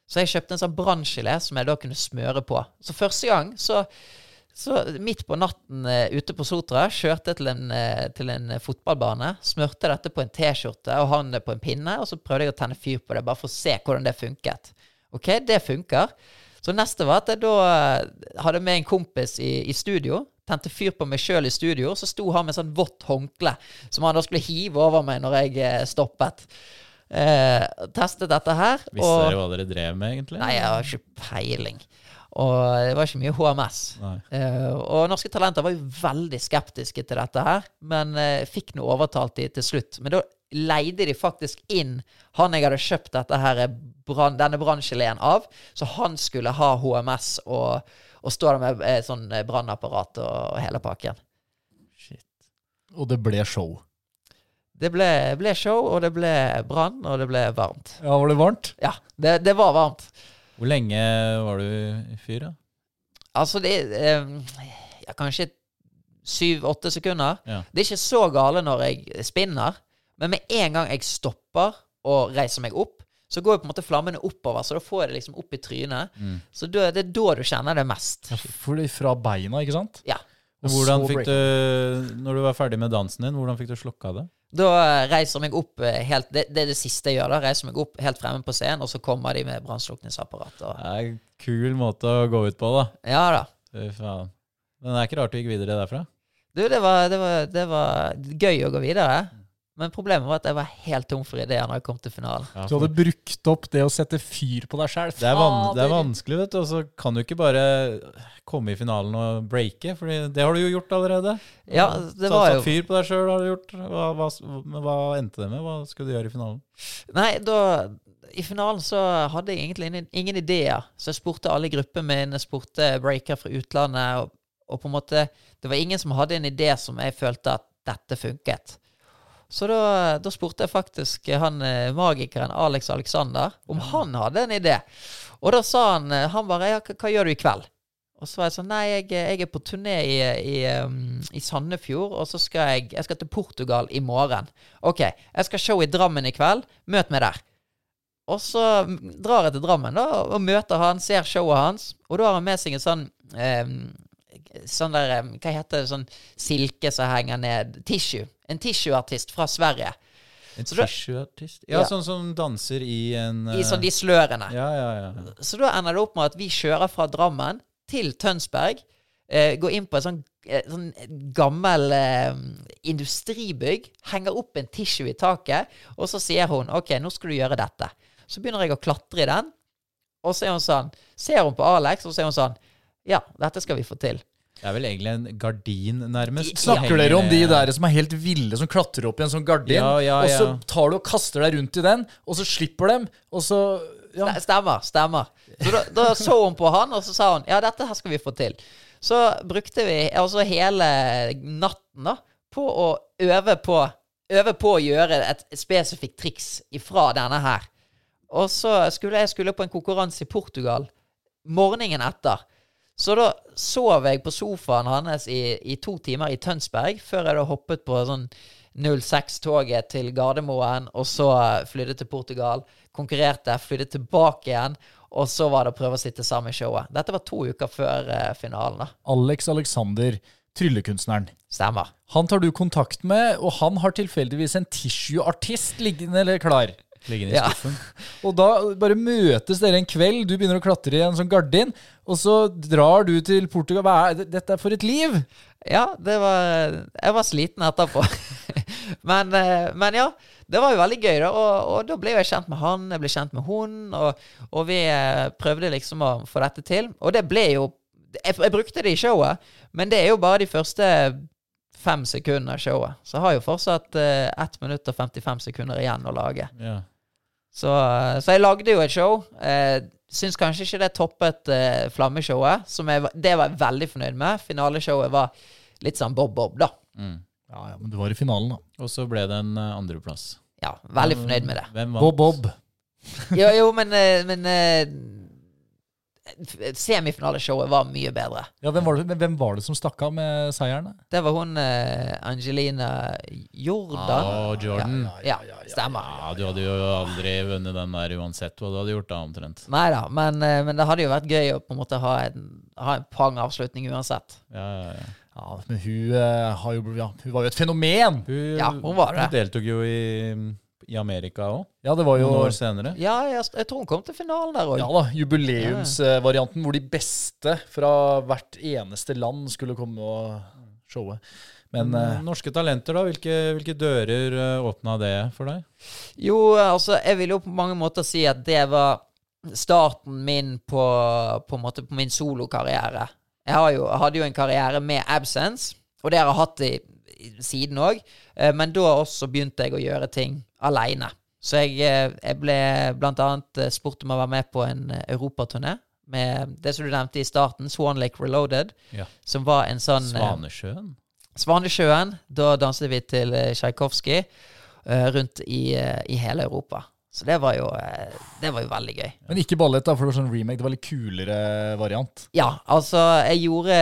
Så jeg kjøpte en sånn branngelé som jeg da kunne smøre på. Så første gang så så midt på natten uh, ute på Sotra kjørte jeg til en, uh, til en fotballbane. Smurte dette på en T-skjorte og han det på en pinne, og så prøvde jeg å tenne fyr på det, bare for å se hvordan det funket. Ok, det funker. Så neste var at jeg da eh, hadde med en kompis i, i studio. Tente fyr på meg sjøl i studio. Så sto han med sånn vått håndkle som han da skulle hive over meg når jeg eh, stoppet. Eh, testet dette her. Visste dere hva dere drev med, egentlig? Nei, jeg har ikke peiling. Og det var ikke mye HMS. Eh, og Norske Talenter var jo veldig skeptiske til dette her, men eh, fikk nå overtalt de til slutt. Men da leide de faktisk inn han jeg hadde kjøpt dette her brann, denne branngeleen av, så han skulle ha HMS og, og stå der med eh, sånn eh, brannapparat og, hele pakken. Shit. Og det ble show. Det ble, ble show, og det ble brann, og det ble varmt. Ja, var det varmt? Ja, det, det var varmt. Hvor lenge var du i fyr, da? Altså, det eh, ja, kanskje syv-åtte sekunder. Ja. Det er ikke så gale når jeg spinner, men med en gang jeg stopper og reiser meg opp, så går jo på en måte flammene oppover, så da får jeg det liksom opp i trynet. Mm. Så det er da du kjenner det mest. Ja, for det fra beina, ikke sant? Ja. Hvordan fikk du, når du var ferdig med dansen din, hvordan fikk du slokka det? Da reiser jeg meg opp eh, helt Det, det er det siste jeg gjør. da Reiser meg opp helt fremme på scenen, og så kommer de med brannslukningsapparat. Og, Det er en kul måte å gå ut på, da. ja da. Fy faen. Men det er ikke rart du gikk videre derfra. Du, det var, det, var, det var gøy å gå videre. Men problemet var at jeg var helt tom for ideer når jeg kom til finalen. Ja, Du hadde brukt opp det å sette fyr på deg sjøl. det, van det er vanskelig, vet du. Og så kan du ikke bare komme i finalen og breake, for det har du jo gjort allerede. Ja, det var jo... Satt fyr på deg sjøl har du gjort. Hva, hva, hva endte det med? Hva skulle du gjøre i finalen? Nei, da I finalen så hadde jeg egentlig ingen, ingen ideer. Så jeg spurte alle i gruppen min, jeg spurte breaker fra utlandet, og, og på en måte Det var ingen som hadde en idé som jeg følte at dette funket. Så da, da spurte jeg faktisk han eh, magikeren Alex Alexander om han hadde en idé. Og da sa han eh, Han bare ja, hva, 'Hva gjør du i kveld?' Og så var jeg sånn Nei, jeg, jeg er på turné i, i, um, i Sandefjord, og så skal jeg, jeg skal til Portugal i morgen. OK, jeg skal show i Drammen i kveld. Møt meg der. Og så drar jeg til Drammen da, og møter han, ser showet hans, og da har han med seg en sånn eh, Sånn der eh, Hva heter det? Sånn silke som henger ned Tissue. En tissueartist fra Sverige. En tissueartist? Ja, Ja. sånn som danser i en I eh, sånn de slørene. Ja, ja, ja. Så da ender det opp med at vi kjører fra Drammen til Tønsberg. Eh, går inn på et sånn, eh, sånn gammel eh, industribygg. Henger opp en tissue i taket. Og så sier hun OK, nå skal du gjøre dette. Så begynner jeg å klatre i den. Og så er hun sånn Ser hun på Alex, og så er hun sånn Ja, dette skal vi få til. Det er vel egentlig en gardin, nærmest. Snakker dere om de der som er helt ville, som klatrer opp i en sånn gardin, Ja, ja, og så ja. tar du og kaster deg rundt i den, og så slipper dem, og så ja. Stemmer. Stemmer. Så da, da så hun på han, og så sa hun ja, dette her skal vi få til. Så brukte vi altså hele natten da på å øve på Øve på å gjøre et spesifikt triks ifra denne her. Og så skulle jeg skulle på en konkurranse i Portugal morgenen etter. Så da sov jeg på sofaen hans i, i to timer i Tønsberg, før jeg da hoppet på sånn 06-toget til Gardermoen, og så flydde til Portugal, konkurrerte, flydde tilbake igjen, og så var det å prøve å sitte sammen i showet. Dette var to uker før eh, finalen, da. Alex Alexander, tryllekunstneren. Stemmer. Han tar du kontakt med, og han har tilfeldigvis en tissue-artist liggende eller klar. Liggende i Ja. [laughs] Og da bare møtes dere en kveld, du begynner å klatre i en sånn gardin, og så drar du til Portugal. Hva er? Dette er for et liv! Ja, det var Jeg var sliten etterpå. [laughs] Men, eh, men ja, det var jo veldig gøy, da. Og, og da ble jeg kjent med han, jeg ble kjent med hun, og, og vi eh, prøvde liksom å få dette til. Og det ble jo jeg, jeg brukte det i showet, men det er jo bare de første fem sekunder av showet. Så jeg har jo fortsatt eh, 1 minutt og 55 sekunder igjen å lage. Ja. Så, eh, så jeg lagde jo et show. Eh, Syns kanskje ikke det toppet eh, Flammeshowet, som jeg, det var jeg veldig fornøyd med. Finaleshowet var litt sånn bob-bob, da. Mm. Ja, ja, men du var i finalen, da. Og så ble det en uh, andreplass. Ja, veldig fornøyd med det. Bob Bob. [laughs] Jo, jo men, eh, men eh, Semifinaleshowet var mye bedre. Ja, hvem var, det, hvem var det som stakk av med seieren? Det var hun eh, Angelina Jordan. Å, Jordan. Ja, stemmer. Ja, du hadde jo aldri vunnet den der uansett hva du hadde gjort da, omtrent. Nei da, men, eh, men det hadde jo vært gøy å på en måte ha en, ha en pang-avslutning uansett. Ja, ja, ja. Ja, men hun, uh, har jo, ja, hun var jo et fenomen! Hun, Ja, hun var det. Hun deltok jo i, i Amerika òg, Ja, det var jo noen år senere. Ja, jeg, jeg tror hun kom til finalen der òg. ja da, jubileumsvarianten hvor de beste fra hvert eneste land skulle komme og showe. Men eh, Mm, Norske talenter, da? Hvilke, hvilke dører uh, åpna det for deg? Jo, altså, jeg vil jo på mange måter si at det var starten min på, på, en måte, på min solokarriere. Jeg, jeg hadde jo en karriere med Absence, og det har jeg hatt i siden òg. Men da også begynte jeg å gjøre ting aleine. Så jeg, eh, jeg ble annet eh, spurt om å være med på en eh, europaturné med det som du nevnte i starten, Swan Lake Reloaded, Ja. som var en sånn eh, Svanesjøen? Svanesjøen. Da danset vi til eh, Tsjajkovskij eh, rundt i, eh, i hele Europa. Så det var jo, eh, det var jo veldig gøy. Men ikke ballett, da, for det var sånn remake. Det var litt kulere variant. Ja, altså, jeg gjorde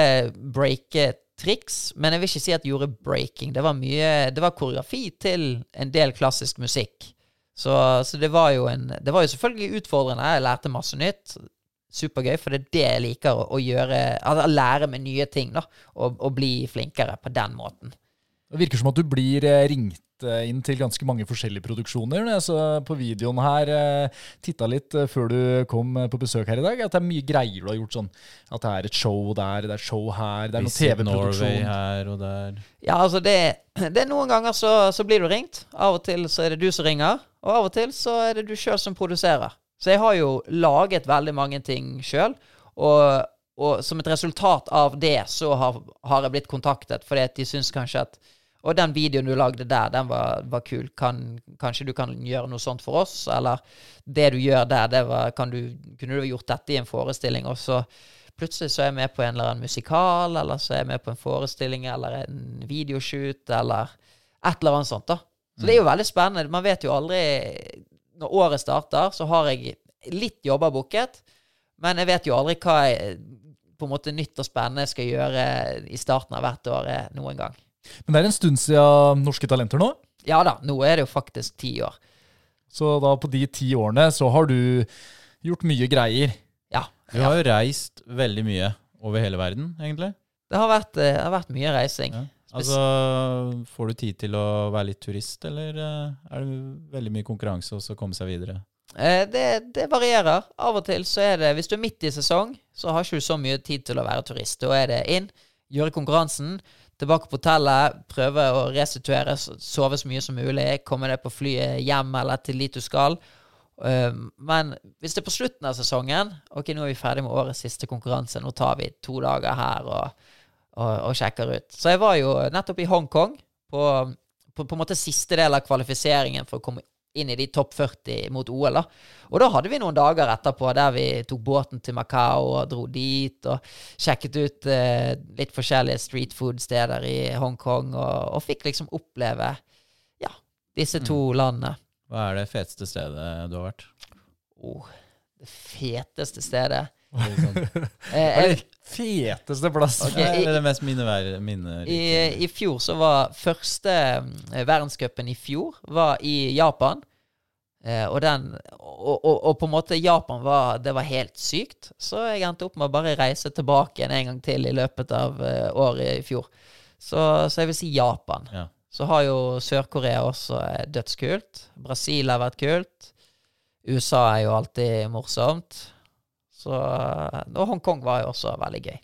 breaketriks, men jeg vil ikke si at jeg gjorde breaking. Det var mye Det var koreografi til en del klassisk musikk. Så, så det var jo en Det var jo selvfølgelig utfordrende. Jeg lærte masse nytt. Supergøy, for det er det jeg liker å, å gjøre. Altså, lære med nye ting, da. Og, og bli flinkere på den måten. Det virker som at du blir eh, ringt eh, inn til ganske mange forskjellige produksjoner. Når jeg så på videoen her, eh, titta litt eh, før du kom på besøk her i dag, at det er mye greier du har gjort sånn. At det er et show der, det er show her, det er noe TV-produksjon. her og der. Ja, altså det, det er Noen ganger så, så blir du ringt. Av og til så er det du som ringer, og av og til så er det du sjøl som produserer. Så jeg har jo laget veldig mange ting sjøl, og, og som et resultat av det så har, har jeg blitt kontaktet fordi at de syns kanskje at Og den videoen du lagde der, den var, var kul. Kan, kanskje du kan gjøre noe sånt for oss? Eller det du gjør der, det var, kan du, kunne du gjort dette i en forestilling? Og så plutselig så er jeg med på en eller annen musikal, eller så er jeg med på en forestilling eller en videoshoot, eller et eller annet sånt. da. Så det er jo veldig spennende. Man vet jo aldri Når året starter, så har jeg litt jobber booket, men jeg vet jo aldri hva jeg på en måte nytt og spennende skal gjøre i starten av hvert år eh, noen gang. Men det er en stund siden Norske Talenter nå. Ja da, nå er det jo faktisk ti år. Så da på de ti årene så har du gjort mye greier. Ja. Du har jo reist veldig mye over hele verden, egentlig. Det har vært, eh, det har vært mye reising. Ja. Altså, Får du tid til å være litt turist, eller eh, er det veldig mye konkurranse og så komme seg videre? Eh, Det, det varierer. Av og til så er det Hvis du er midt i sesong, så har ikke du så mye tid til å være turist. Da er det inn, gjøre konkurransen, tilbake på hotellet, prøve å restituere, sove så mye som mulig, komme deg på flyet hjem eller til dit du skal. Men hvis det er på slutten av sesongen Ok, nå er vi ferdig med årets siste konkurranse. Nå tar vi to dager her og, og, og sjekker ut. Så jeg var jo nettopp i Hongkong på, på, på en måte siste del av kvalifiseringen for å komme inn i de topp 40 mot OL. da. Og da hadde vi noen dager etterpå der vi tok båten til Macau og dro dit og sjekket ut eh, litt forskjellige street food-steder i Hongkong og, og fikk liksom oppleve ja, disse to landene. Hva er det feteste stedet du har vært? Oh, det feteste stedet. Sånn. [laughs] Eh, jeg, Feteste plass. Okay, i- Eller det mest minneverdige minnerike? I, I fjor så var første eh, verdenscupen i fjor var i Japan. Eh, og den og, og, og på en måte Japan var Det var helt sykt. Så jeg endte opp med å bare reise tilbake igjen en gang til i løpet av uh, året i fjor. Så, så jeg vil si Japan. Ja. Så har jo Sør-Korea også eh, dødskult. Brasil har vært kult. USA er jo alltid morsomt. Så, og Hongkong var jo også veldig gøy.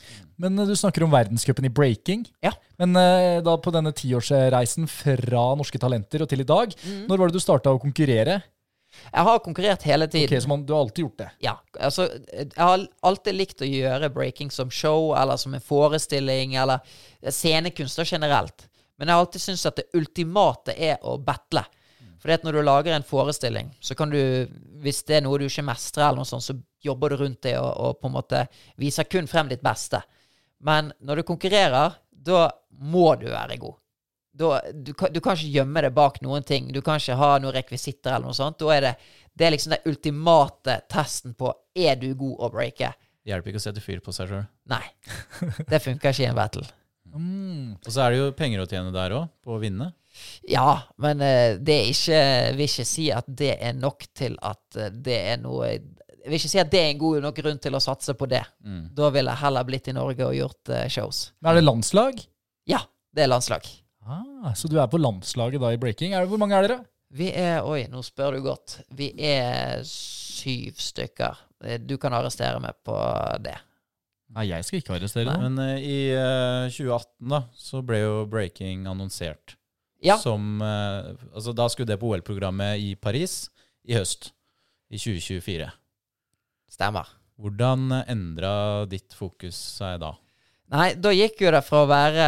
Men eh, du snakker om verdenscupen i breaking. Ja. Men eh, da på denne tiårsreisen fra Norske Talenter og til i dag, Mm. når var det du starta å konkurrere? Jeg har konkurrert hele tiden. Ok, Så man, du har alltid gjort det? Ja, altså Jeg har alltid likt å gjøre breaking som show, eller som en forestilling, eller scenekunster generelt. Men jeg har alltid syntes at det ultimate er å battle. Fordi at når du lager en forestilling, så kan du, hvis det er noe du ikke mestrer, eller noe sånt, så jobber du rundt det og, og på en måte viser kun frem ditt beste. Men når du konkurrerer, da må du være god. Da, du, kan, du kan ikke gjemme det bak noen ting. Du kan ikke ha noen rekvisitter eller noe sånt. Da er det, det er liksom den ultimate testen på er du god å breake. Det Hjelper ikke å sette fyr på seg sjøl. Nei. Det funker ikke i en battle. Mm. Og så er det jo penger å tjene der òg, på å vinne. Ja, men eh, det er ikke Jeg vil ikke si at det er nok til at eh, det er noe Jeg vil ikke si at det er en god nok grunn til å satse på det. Mm. Da ville jeg heller blitt i Norge og gjort eh, shows. Men Er det landslag? Ja, det er landslag. Ah, så du er på landslaget da i breaking? Hvor mange er dere? Vi er Oi, nå spør du godt. Vi er syv stykker. Du kan arrestere meg på det. Nei, jeg skal ikke arrestere deg. Men uh, i uh, 2018 da, så ble jo breaking annonsert. Ja. Som eh, Altså, da skulle det på OL-programmet i Paris i høst. I 2024. Stemmer. Hvordan endra ditt fokus seg da? Nei, da gikk jo det fra å være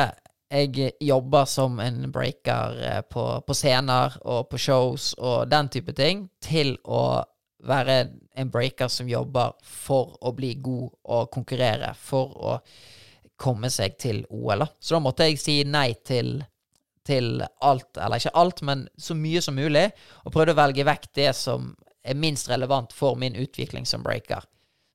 jeg jobber som en breaker eh, på, på scener og på shows og den type ting, til å være en breaker som jobber for å bli god og konkurrere, for å komme seg til OL. Så da måtte jeg si nei til, til alt, eller ikke alt, men så mye som mulig, og prøvde å velge vekk det som er minst relevant for min utvikling som breaker.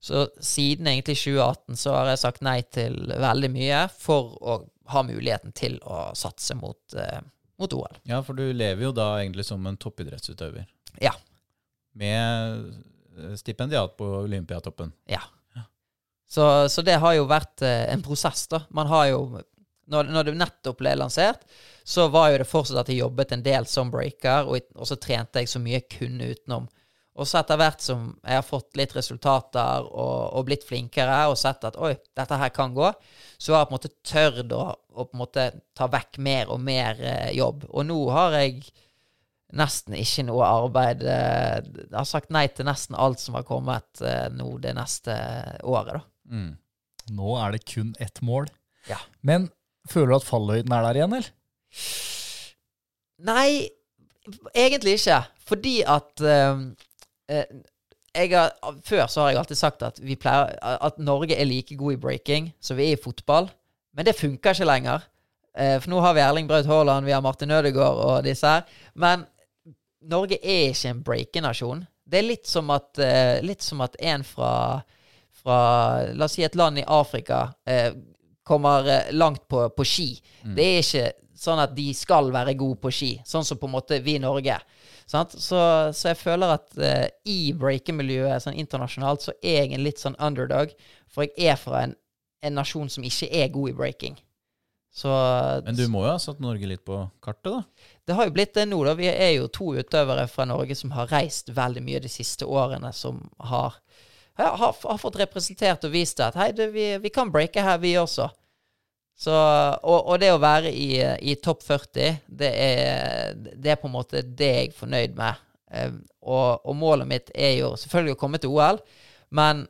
Så siden egentlig 2018 så har jeg sagt nei til veldig mye for å ha muligheten til å satse mot, eh, mot OL. Ja, for du lever jo da egentlig som en toppidrettsutøver. Ja. Med eh, stipendiat på Olympiatoppen. Ja. Så, så det har jo vært eh, en prosess, da. Man har jo når, når det nettopp ble lansert, så var jo det fortsatt at jeg jobbet en del som breaker, og, og så trente jeg så mye jeg kunne utenom. Og så etter hvert som jeg har fått litt resultater og, og blitt flinkere, og sett at oi, dette her kan gå, så har jeg på en måte tørt å, å på en måte ta vekk mer og mer eh, jobb. Og nå har jeg nesten ikke noe arbeid. eh, Jeg har sagt nei til nesten alt som har kommet eh, nå det neste året, da. Mm. Nå er det kun ett mål. Ja. Men føler du at fallhøyden er der igjen, eller? Nei, egentlig ikke. Fordi at jeg har, Før så har jeg alltid sagt at, vi pleier, at Norge er like god i breaking som vi er i fotball. Men det funker ikke lenger. Uh, for nå har vi Erling Braut Haaland, vi har Martin Ødegaard og disse her. Men Norge er ikke en breakenasjon. Det er litt som at, uh, litt som at en fra, fra La oss si et land i Afrika uh, kommer langt på, på ski. Det er ikke sånn at de skal være gode på ski, sånn som på en måte vi i Norge. Sant? Så, så jeg føler at uh, i breakermiljøet sånn internasjonalt så er jeg en litt sånn underdog, for jeg er fra en, en nasjon som ikke er god i breaking. Så Men du må jo ha satt Norge litt på kartet, da? det har jo blitt det nå, da. Vi er jo to utøvere fra Norge som har reist veldig mye de siste årene, som har, har, har fått representert og vist at hei, du, vi, vi kan breake her, vi også. Så, og, og det å være i, i topp 40, det er, det er på en måte det jeg er fornøyd med. Eh, og, og målet mitt er jo selvfølgelig å komme til OL, men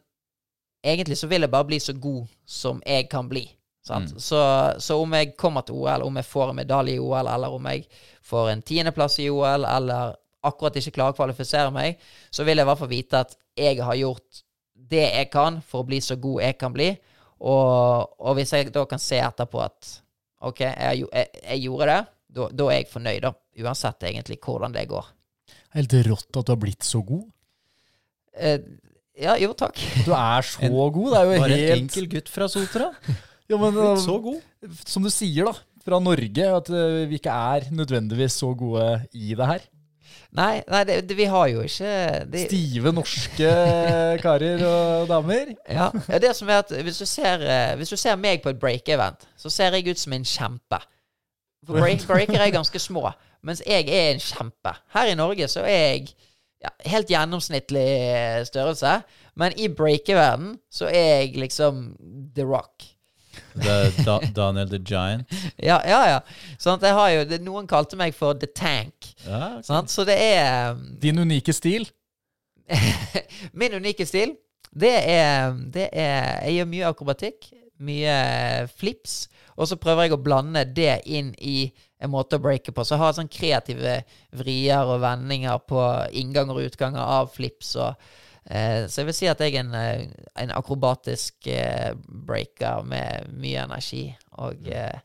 egentlig så vil jeg bare bli så god som jeg kan bli. Sant? Så, så om jeg kommer til OL, om jeg får en medalje i OL, eller om jeg får en tiendeplass i OL, eller akkurat ikke klarer å kvalifisere meg, så vil jeg i hvert fall vite at jeg har gjort det jeg kan for å bli så god jeg kan bli. Og, og hvis jeg da kan se etterpå at OK, jeg, jeg, jeg gjorde det, da, da er jeg fornøyd, da. Uansett egentlig hvordan det går. Helt rått at du har blitt så god. Eh, ja, jo, takk. Du er så En- god. Det er jo Bare en helt enkel gutt fra Sotra. [laughs] ja, men, Blitt så god. Som du sier, da, fra Norge, at eh, vi ikke er nødvendigvis så gode i det her. Nei, nei det, det, vi har jo ikke det, Stive norske karer og damer. Ja, det som er at hvis du ser, eh, hvis du ser meg på et break-event, så ser jeg ut som en kjempe. For break, [laughs] breaker er ganske små, mens jeg er en kjempe. Her i Norge så er jeg ja, helt gjennomsnittlig størrelse, men i breakeverden så er jeg liksom The Rock. The, da, Daniel the Giant. [laughs] Ja, ja. ja. Sånn at jeg har jo, det, Noen kalte meg for The Tank. Ja, ok. Sant? Så det er [laughs] Din unike stil. Min unike stil, det er, det er Jeg gjør mye akrobatikk, mye flips, og så prøver jeg å blande det inn i en måte å breake på. Så jeg har sånn kreative vrier og vendinger på innganger og utganger av flips. Og, eh, så jeg vil si at jeg er en, eh, en akrobatisk eh, breaker med mye energi. Og eh,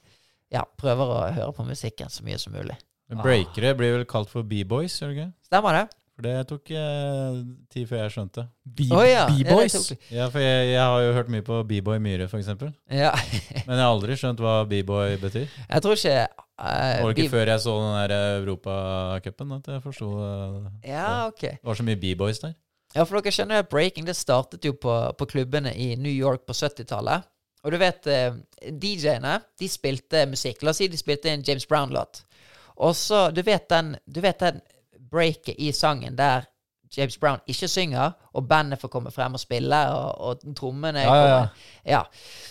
ja, prøver å høre på musikken så mye som mulig. Breakere blir vel kalt for b-boys, gjør det ikke? Stemmer det? For det tok eh, tid før jeg skjønte. B- Å ja, ja, B-boys. Ja, for jeg, jeg har jo hørt mye på B-boy Myhre, f.eks. [laughs] Men jeg har aldri skjønt hva B-boy betyr. Jeg tror ikke eh, Det var ikke før jeg så den der Europacupen at jeg forsto uh, Ja, ok. Det var så mye B-boys der. Ja, for dere skjønner at breaking det startet jo på, på klubbene i New York på 70-tallet. Og du vet, eh, DJ-ene de spilte musikk. La oss si de spilte en James Brown-låt. Og så, du vet den, du vet den breaket i sangen der James Brown ikke synger, og bandet får komme frem og spille, og, og trommene Ja, ja, ja. Ja.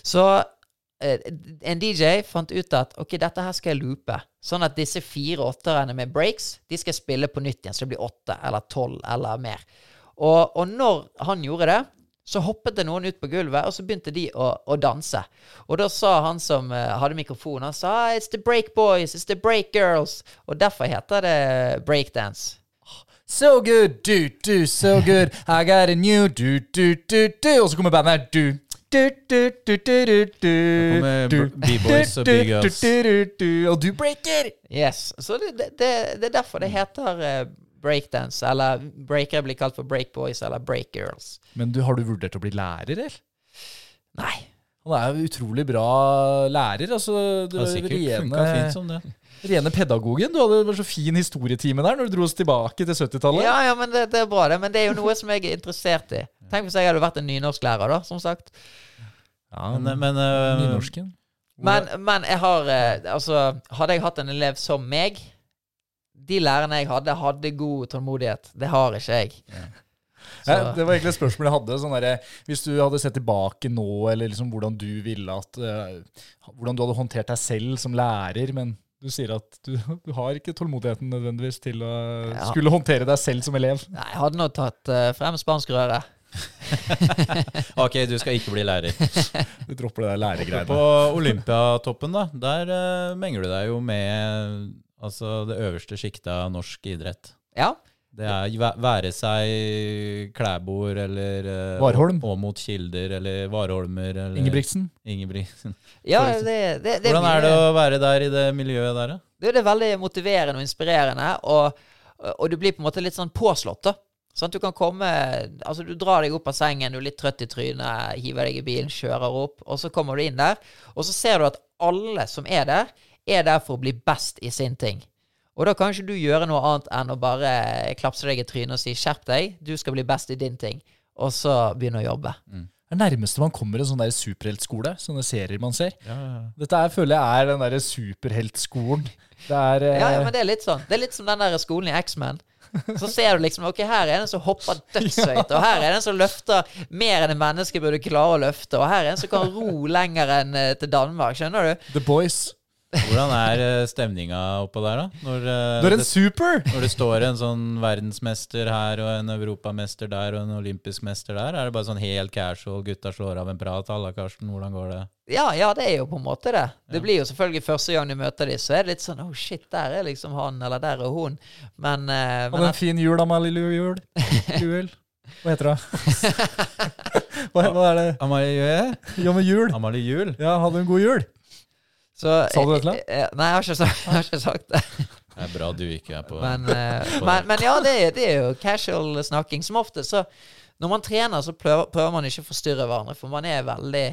Så eh, en DJ fant ut at ok, dette her skal jeg loope. Sånn at disse fire åtterne med breaks de skal spille på nytt igjen. Så det blir åtte eller tolv eller mer. Og, og når han gjorde det, så hoppet det noen ut på gulvet, og så begynte de å, å danse. Og da sa han som uh, hadde mikrofonen, han sa It's the break boys, it's the break girls. Og derfor heter det breakdance. So good, do, do, so good. I got a new do, do, do, do. Og så kommer bandet her. Do, do, do, do, do, do, do. kommer B-boys og do, B-girls. Og du breaker! Yes. Så det, det, det, det er derfor det heter eh, breakdance. Eller breakere blir kalt for breakboys eller breakgirls. Men du, har du vurdert å bli lærer, eller? Nei. Han er jo utrolig bra lærer. Altså, du Det er sikkert rene, fint som det. rene pedagogen. Du hadde en så fin historietime der når du dro oss tilbake til 70-tallet. Ja, ja, men det, det er bra, det. Men det er jo noe som jeg er interessert i. Tenk hvis jeg hadde vært en nynorsklærer, da, som sagt. Ja, Men, men uh, Nynorsken. Men, men jeg har eh, Altså, hadde jeg hatt en elev som meg De lærerne jeg hadde, hadde god tålmodighet. Det har ikke jeg. Ja. Ja, det var egentlig et spørsmål jeg hadde. Sånn der, hvis du hadde sett tilbake nå, eller liksom hvordan du ville at uh, Hvordan du hadde håndtert deg selv som lærer, men du sier at du, du har ikke tålmodigheten nødvendigvis til å Ja. skulle håndtere deg selv som elev. Nei, jeg hadde nå tatt uh, frem spanskrøret. [laughs] Ok, du skal ikke bli lærer. [laughs] Du dropper det der læregreiene. På Olympiatoppen, da, der uh, menger du deg jo med altså, det øverste sjiktet av norsk idrett. Ja. Det er væ- være seg Klæbord eller Varholm. Warholm. Åmot Kilder eller Warholmer eller Ingebrigtsen. Ingebrigtsen. ja det, det, det, Hvordan er det å være der i det miljøet der, da? Det, det er veldig motiverende og inspirerende, og, og du blir på en måte litt sånn påslått, da. Sånn at du kan komme Altså, du drar deg opp av sengen, du er litt trøtt i trynet, hiver deg i bilen, kjører opp, og så kommer du inn der, og så ser du at alle som er der, er der for å bli best i sin ting. Og da kan ikke du gjøre noe annet enn å bare klapse deg i trynet og si 'skjerp deg, du skal bli best i din ting', og så begynne å jobbe. Det er nærmeste man kommer en sånn der superheltskole. Sånne serier man ser. Ja, ja. Dette er, føler jeg er den derre superheltskolen. Det er eh, Ja, ja, men det er litt sånn. Det er litt som den der skolen i X-Men. Så ser du liksom Ok, her er en som hopper dødshøyt, og her er en som løfter mer enn en menneske burde klare å løfte, og her er en som kan ro lenger enn eh, til Danmark. Skjønner du? The Boys. Hvordan er eh, stemninga oppå der, da? Når, når, er en det, super! når det står en sånn verdensmester her og en europamester der og en olympisk mester der, er det bare sånn helt casual, gutta slår av en prat? halla, Karsten, hvordan går det? Ja, ja, det er jo på en måte det. Det blir jo selvfølgelig første gang du møter dem, så er det litt sånn Oh shit, der er liksom han, eller der er hun. Men, eh, Hadde en fin jul, Amalie [laughs] Jul. Jul. Hva heter det? [laughs] Hva, hva er det? Amalie, Ja, med jul. Amalie Jul? Ja, hadde en god jul. Så, Sa du det til ham? eh, eh, Nei, jeg har ikke sagt, jeg har ikke sagt det. Det er bra du ikke er på Men, på men, men ja, det, er- det er jo casual snakking. Som ofte, så når man trener, så prøver, prøver man ikke å forstyrre hverandre, for man er veldig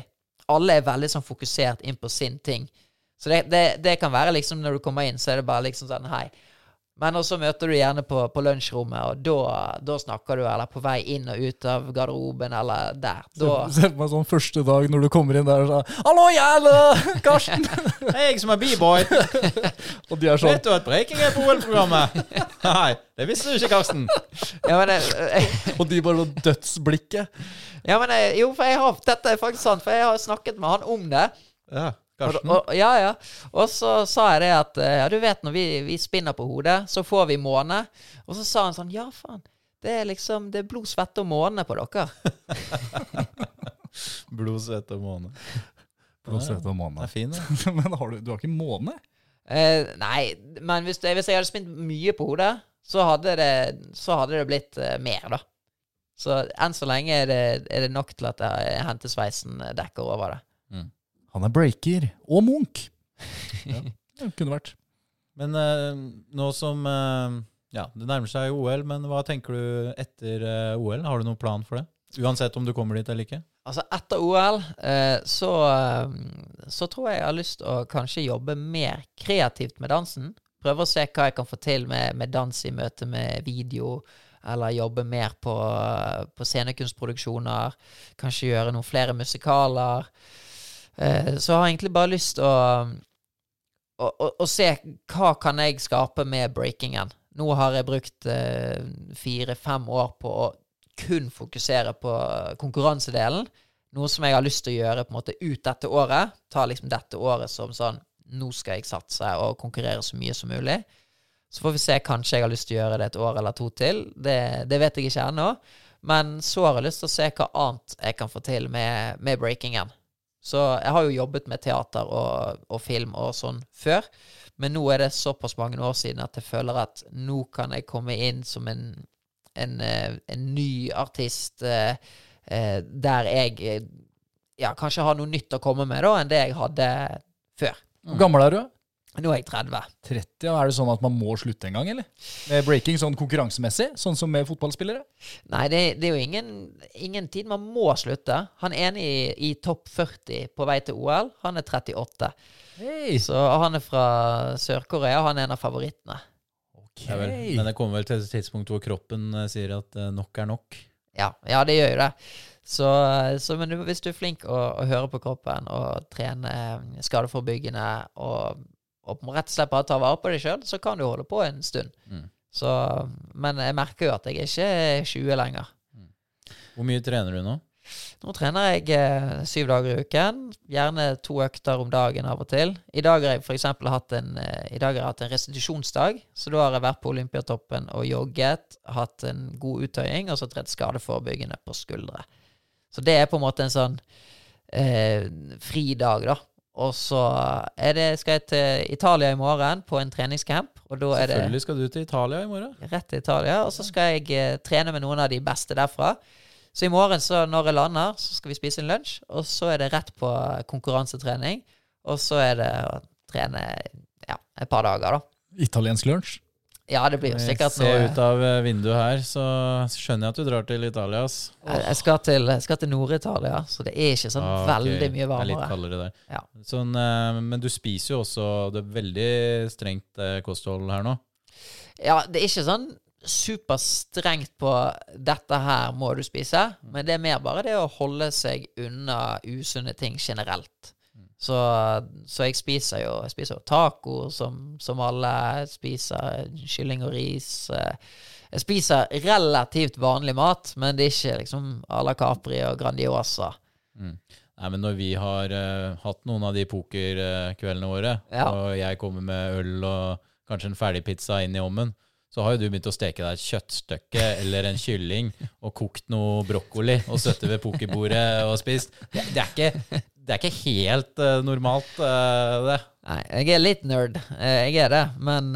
Alle er veldig sånn fokusert inn på sin ting. Så det, det, det kan være liksom når du kommer inn, så er det bare liksom sånn Hei. Men også møter du gjerne på, på lunsjrommet, og da, da snakker du, eller på vei inn og ut av garderoben, eller der. Da Se på meg sånn første dag når du kommer inn der og sa 'Hallo, Jæle! Karsten!' Det [laughs] er jeg som er b-boy! [laughs] Og de er sånn Vet du at breaking er på OL-programmet? [laughs] Nei, det visste du ikke, Karsten. Ja, men jeg, Og de bare sånn dødsblikket. Ja, men jeg, jo, for jeg har, dette er faktisk sant, for jeg har snakket med han om det. Ja, Karsten. og, ja, ja. Og så sa jeg det at eh, Ja, du vet når vi, vi spinner på hodet, så får vi måne. Og så sa han sånn Ja, faen. Det er liksom Det er blod, svette og måne på dere. [laughs] Blod, svette og måne. Blod, svette og Det er fin, det. [laughs] Men har du, du har ikke måne? Eh, nei, men hvis, hvis jeg hadde spint mye på hodet, så hadde det, så hadde det blitt uh, mer, da. Så enn så lenge er det, er det nok til at jeg, hentesveisen dekker over det. Han er breaker. Og Munch. [laughs] Ja, det kunne vært. Men eh, nå som eh, Ja, det nærmer seg OL, men hva tenker du etter eh, OL? Har du noen plan for det? Uansett om du kommer dit eller ikke? Altså, etter OL eh, så, eh, så tror jeg jeg har lyst til å kanskje jobbe mer kreativt med dansen. Prøve å se hva jeg kan få til med, med dans i møte med video, eller jobbe mer på, på scenekunstproduksjoner. Kanskje gjøre noen flere musikaler. Eh, jeg har egentlig bare lyst til å, å, å, å se hva kan jeg skape med breakingen. Nå har jeg brukt eh, fire-fem år på å kun fokusere på konkurransedelen. Noe som jeg har lyst til å gjøre på en måte ut dette året. Ta liksom dette året som sånn Nå skal jeg satse og konkurrere så mye som mulig. Så får vi se. Kanskje jeg har lyst til å gjøre det et år eller to til. Det, det vet jeg ikke ennå. Men så har jeg lyst til å se hva annet jeg kan få til med, med breakingen. Så jeg har jo jobbet med teater og, og film og sånn før. Men nå er det såpass mange år siden at jeg føler at nå kan jeg komme inn som en, en, eh, en ny artist eh, eh, der jeg eh, ja, kanskje har noe nytt å komme med da enn det jeg hadde før. Hvor gammel er du? Nå er jeg 30. 30? ja. Er det sånn at man må slutte en gang, eller? Med breaking sånn konkurransemessig? Sånn som med fotballspillere? Nei, det, det er jo ingen, ingen tid man må slutte. Han ene i, i topp 40 på vei til OL, han er 38. Hey. Så han er fra Sør-Korea, han er en av favorittene. Okay. Ja, vel. Men det kommer vel til et tidspunkt hvor kroppen eh, sier at eh, nok er nok. Ja, ja det gjør jo det. Så, så men hvis du er flink å, å høre på kroppen og trene eh, skadeforebyggende og, og rett og slett bare ta vare på deg sjøl, så kan du holde på en stund. Mm. Så, men jeg merker jo at jeg ikke er 20 lenger. Hvor mye trener du nå? Nå trener jeg eh, syv dager i uken. Gjerne to økter om dagen av og til. I dag har jeg eksempel hatt en, eh, har jeg hatt en restitusjonsdag. Så da har jeg vært på Olympiatoppen og jogget, hatt en god uttøying og så trent skadeforebyggende på skuldre. Så det er på en måte en sånn eh, fridag, da. Og så er det, skal jeg til Italia i morgen på en treningscamp. Og da er det Selvfølgelig skal du til Italia i morgen. rett til Italia. Og så skal jeg eh, trene med noen av de beste derfra. Så i morgen, så når jeg lander, så skal vi spise en lunsj. Og så er det rett på konkurransetrening. Og så er det å trene ja, et par dager, da. Italiensk lunsj? Ja, det blir jo sikkert Se ut av eh, vinduet her, så skjønner jeg at du drar til Italia. Oh. Jeg skal til, jeg skal til Nord-Italia, så det er ikke sånn Ah, okay. veldig mye varmere. Det er litt kaldere der. Ja. Sånn, eh, men du spiser jo også Det er veldig strengt eh, kosthold her nå. Ja, det er ikke sånn superstrengt på 'dette her må du spise', men det er mer bare det å holde seg unna usunne ting generelt. Så, så jeg spiser jo jeg spiser jo taco som, som alle. Jeg spiser kylling og ris. eh, Jeg spiser relativt vanlig mat, men det er ikke liksom à la Capri og Grandiosa. Nei, men når vi har uh, hatt noen av de pokerkveldene våre, Ja. og jeg kommer med øl og kanskje en ferdigpizza inn i ovnen, så har jo du begynt å steke deg et kjøttstykke [laughs] eller en kylling og kokt noe brokkoli og støtte ved pokerbordet og spist. Det, det, er, ikke, det er ikke helt uh, normalt, uh, det. Nei, jeg er litt nerd. Eh, Jeg er det, men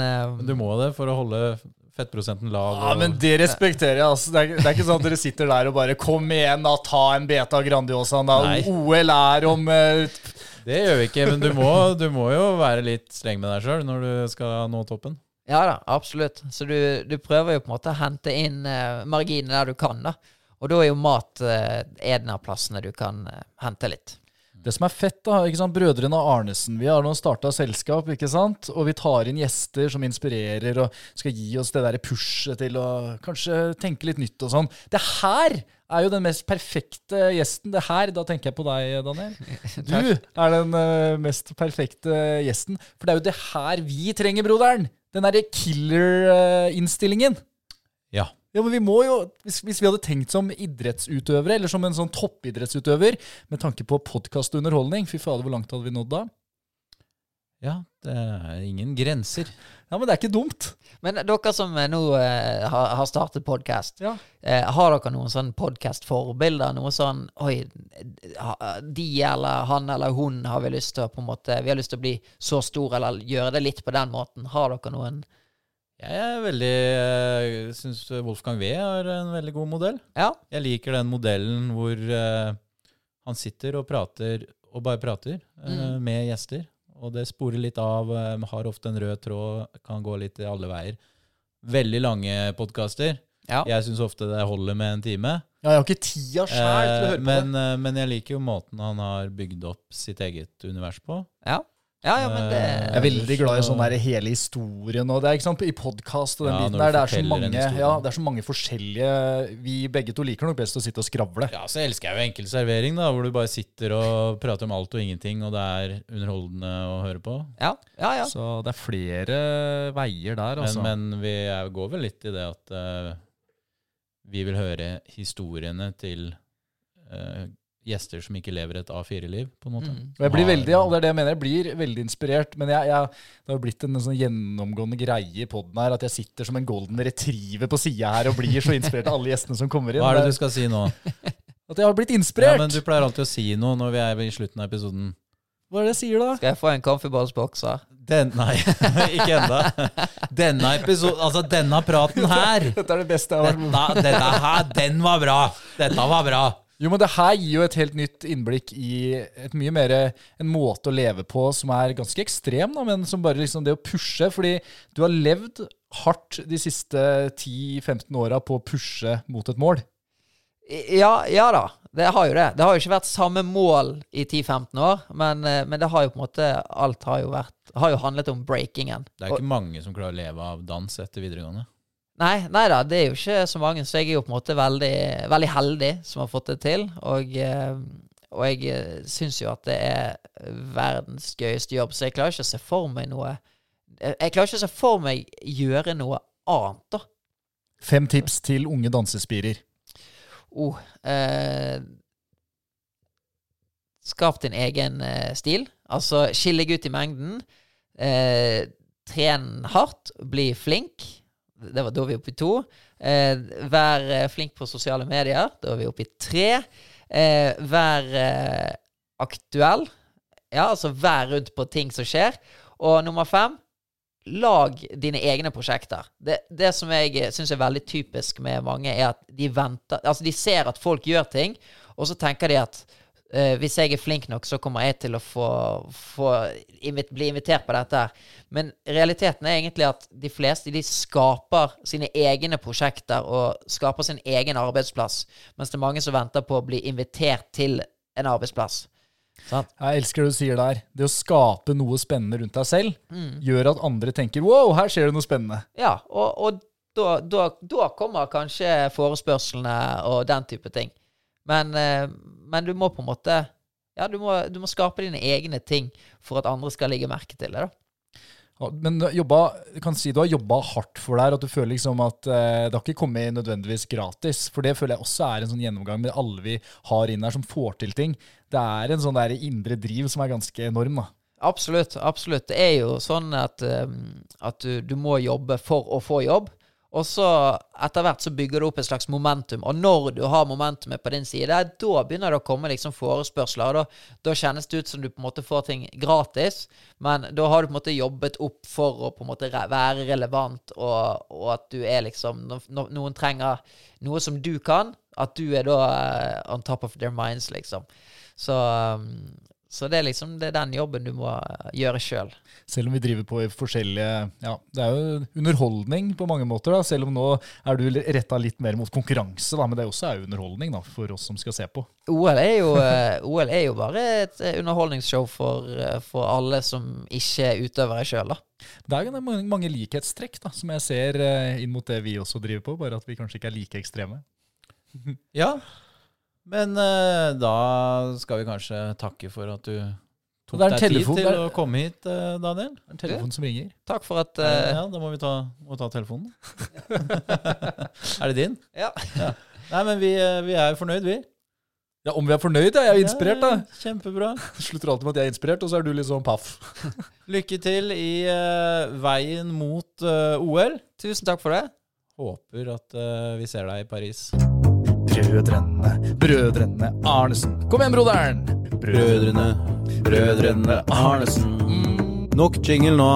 du må det for å holde fettprosenten lav. Ja, og- men det respekterer jeg. Altså. Det, er, det er ikke sånn at dere sitter der og bare Kom igjen, da, ta en beta Grandiosa. da. Nei. OL er om uh... Det gjør vi ikke, men du må, du må jo være litt streng med deg sjøl når du skal nå toppen. Ja da, absolutt. Så du, du prøver jo på en måte å hente inn uh, marginene der du kan, da. Og da er jo mat uh, en av plassene du kan uh, hente litt. Det som er fett, da, ikke sant, Brødrene Arnesen, vi har nå starta selskap, ikke sant? Og vi tar inn gjester som inspirerer og skal gi oss det der pushet til å kanskje tenke litt nytt og sånn. Det her er jo den mest perfekte gjesten. Det her, da tenker jeg på deg, Daniel. [laughs] Du er den eh, mest perfekte gjesten. For det er jo det her vi trenger, broderen. Den derre killer-innstillingen. Ja. Ja, men vi må jo, hvis, hvis vi hadde tenkt som idrettsutøvere, eller som en sånn toppidrettsutøver, med tanke på podkast og underholdning, fy fader, hvor langt hadde vi nådd da? Ja, det er ingen grenser. Ja, men det er ikke dumt. Men dere som eh, nå eh, har, har startet podkast, Ja. eh, har dere noen sånn podkast-forbilder? Noe sånn Oi, de eller han eller hun har vi lyst til å på en måte Vi har lyst til å bli så stor, eller gjøre det litt på den måten. Har dere noen Jeg er veldig syns Wolfgang V er en veldig god modell. Ja? Jeg liker den modellen hvor eh, han sitter og prater, og bare prater, eh, Mm. med gjester. Og det sporer litt av, eh, har ofte en rød tråd, kan gå litt i alle veier. Veldig lange podkaster. Ja. Jeg syns ofte det holder med en time. Ja, jeg har ikke tida sjæl til å Eh, høre på men, det. eh, men jeg liker jo måten han har bygd opp sitt eget univers på. Ja, ja, ja men det Jeg er veldig glad i sånn der hele historien og det er ikke sant, i podkast og den Ja, biten der. Det er, så mange, ja, det er så mange forskjellige Vi begge to liker nok best å sitte og skravle. Ja, så elsker jeg jo enkel servering, da, hvor du bare sitter og prater om alt og ingenting, og det er underholdende å høre på. Ja, ja. ja. Så det er flere veier der, altså. Men, men vi er, går vel litt i det at uh, vi vil høre historiene til eh, gjester som ikke lever et A4-liv, på en måte. Mm. Og jeg blir veldig, ja, det er det jeg mener, jeg blir veldig inspirert. Men jeg, jeg, det har jo blitt en sånn gjennomgående greie i poden her at jeg sitter som en golden retriever på sida her og blir så inspirert av alle gjestene som kommer inn. Hva er det du skal si nå? [laughs] At jeg har blitt Ja, inspirert! men Du pleier alltid å si noe når vi er i slutten av episoden. Hva er det jeg sier da? Skal jeg få en kaffeballsbokser? Den, nei, [laughs] ikke enda. Denne episoden, altså denne praten her, Dette er det beste jeg har vært med på. dette her, den var bra. Dette var bra. Jo, men det her gir jo et helt nytt innblikk i et mye mer en måte å leve på som er ganske ekstrem, da, men som bare liksom det å pushe. Fordi du har levd hardt de siste 10-15 åra på å pushe mot et mål. Ja, ja da. Det har jo det. Det har jo ikke vært samme mål i 10-15 år, men, eh, men det har jo på en måte Alt har jo vært Har jo handlet om breakingen. Det er ikke mange som klarer å leve av dans etter videregående. Nei, nei da, det er jo ikke så mange, så jeg er jo på en måte veldig, veldig heldig som har fått det til. Og, eh, og jeg eh, syns jo at det er verdens gøyeste jobb, så jeg klarer ikke å se for meg noe Jeg jeg klarer ikke å se for meg gjøre noe annet, da. Fem tips til unge dansespirer. Oh, eh, skap din egen eh, stil. Altså, skill deg ut i mengden. Eh, tren hardt. Bli flink. Det var da vi oppe i to. Eh, vær eh, flink på sosiale medier. Da er vi oppe i tre. Eh, vær eh, aktuell. Ja, altså vær rundt på ting som skjer. Og nummer fem lag dine egne prosjekter. Det, det som jeg syns er veldig typisk med mange, er at de venter Altså, de ser at folk gjør ting, og så tenker de at eh, hvis jeg er flink nok, så kommer jeg til å få, få invit, bli invitert på dette her. Men realiteten er egentlig at de fleste de skaper sine egne prosjekter og skaper sin egen arbeidsplass, mens det er mange som venter på å bli invitert til en arbeidsplass. Sant? Jeg elsker det du sier der. Det å skape noe spennende rundt deg selv gjør at andre tenker wow, her skjer det noe spennende. Ja, og, og da, da, da kommer kanskje forespørslene og den type ting. Men, eh, men du må på en måte Ja, du må, du må skape dine egne ting for at andre skal legge merke til det. da. Ja, Men jobba, kan si du har jobba hardt for det her, at du føler liksom at eh, det har ikke kommet nødvendigvis gratis. For det føler jeg også er en sånn gjennomgang med alle vi har inn her som får til ting. Det er en sånn der indre driv som er ganske enorm, da. Absolutt. absolutt. Det er jo sånn at, eh, at du, du må jobbe for å få jobb. Og så etter hvert så bygger du opp et slags momentum. Og når du har momentumet på din side, da begynner det å komme liksom forespørsler. Da, da kjennes det ut som du på en måte får ting gratis, men da har du på en måte jobbet opp for å på en måte være relevant, og, og at du er liksom noen trenger noe som du kan, at du er da eh, on top of their minds, liksom. Så, um, så det er liksom det er den jobben du må eh, gjøre sjøl. Selv om vi driver på i forskjellige Ja, det er jo underholdning på mange måter, da. Selv om nå er du retta litt mer mot konkurranse, da. Men det også er jo underholdning da, for oss som skal se på. OL er jo, eh, OL er jo bare et eh, underholdningsshow for, for alle som ikke er utøvere sjøl, da. Det er jo mange, likhetstrekk da, som jeg ser inn mot det vi også driver på, bare at vi kanskje ikke er like ekstreme. Ja, men uh, da skal vi kanskje takke for at du tok deg telefon, tid til der. å komme hit, uh, Daniel. Det er en telefon som ringer. Takk for at uh, ja, da må vi ta, må ta telefonen. [laughs] er det din? Ja. Nei, men vi, vi er jo fornøyd, vi. Ja, Om vi er fornøyd? Ja, jeg er inspirert, da. Ja, Kjempebra. [laughs] Slutter alltid med at jeg er inspirert, og så er du litt sånn paff. [laughs] Lykke til i veien mot OL. Tusen takk for det. Håper at vi ser deg i Paris. Brødrene, brødrene Arnesen. Kom igjen, broderen! Brødrene, brødrene Arnesen. Nok jingle nå.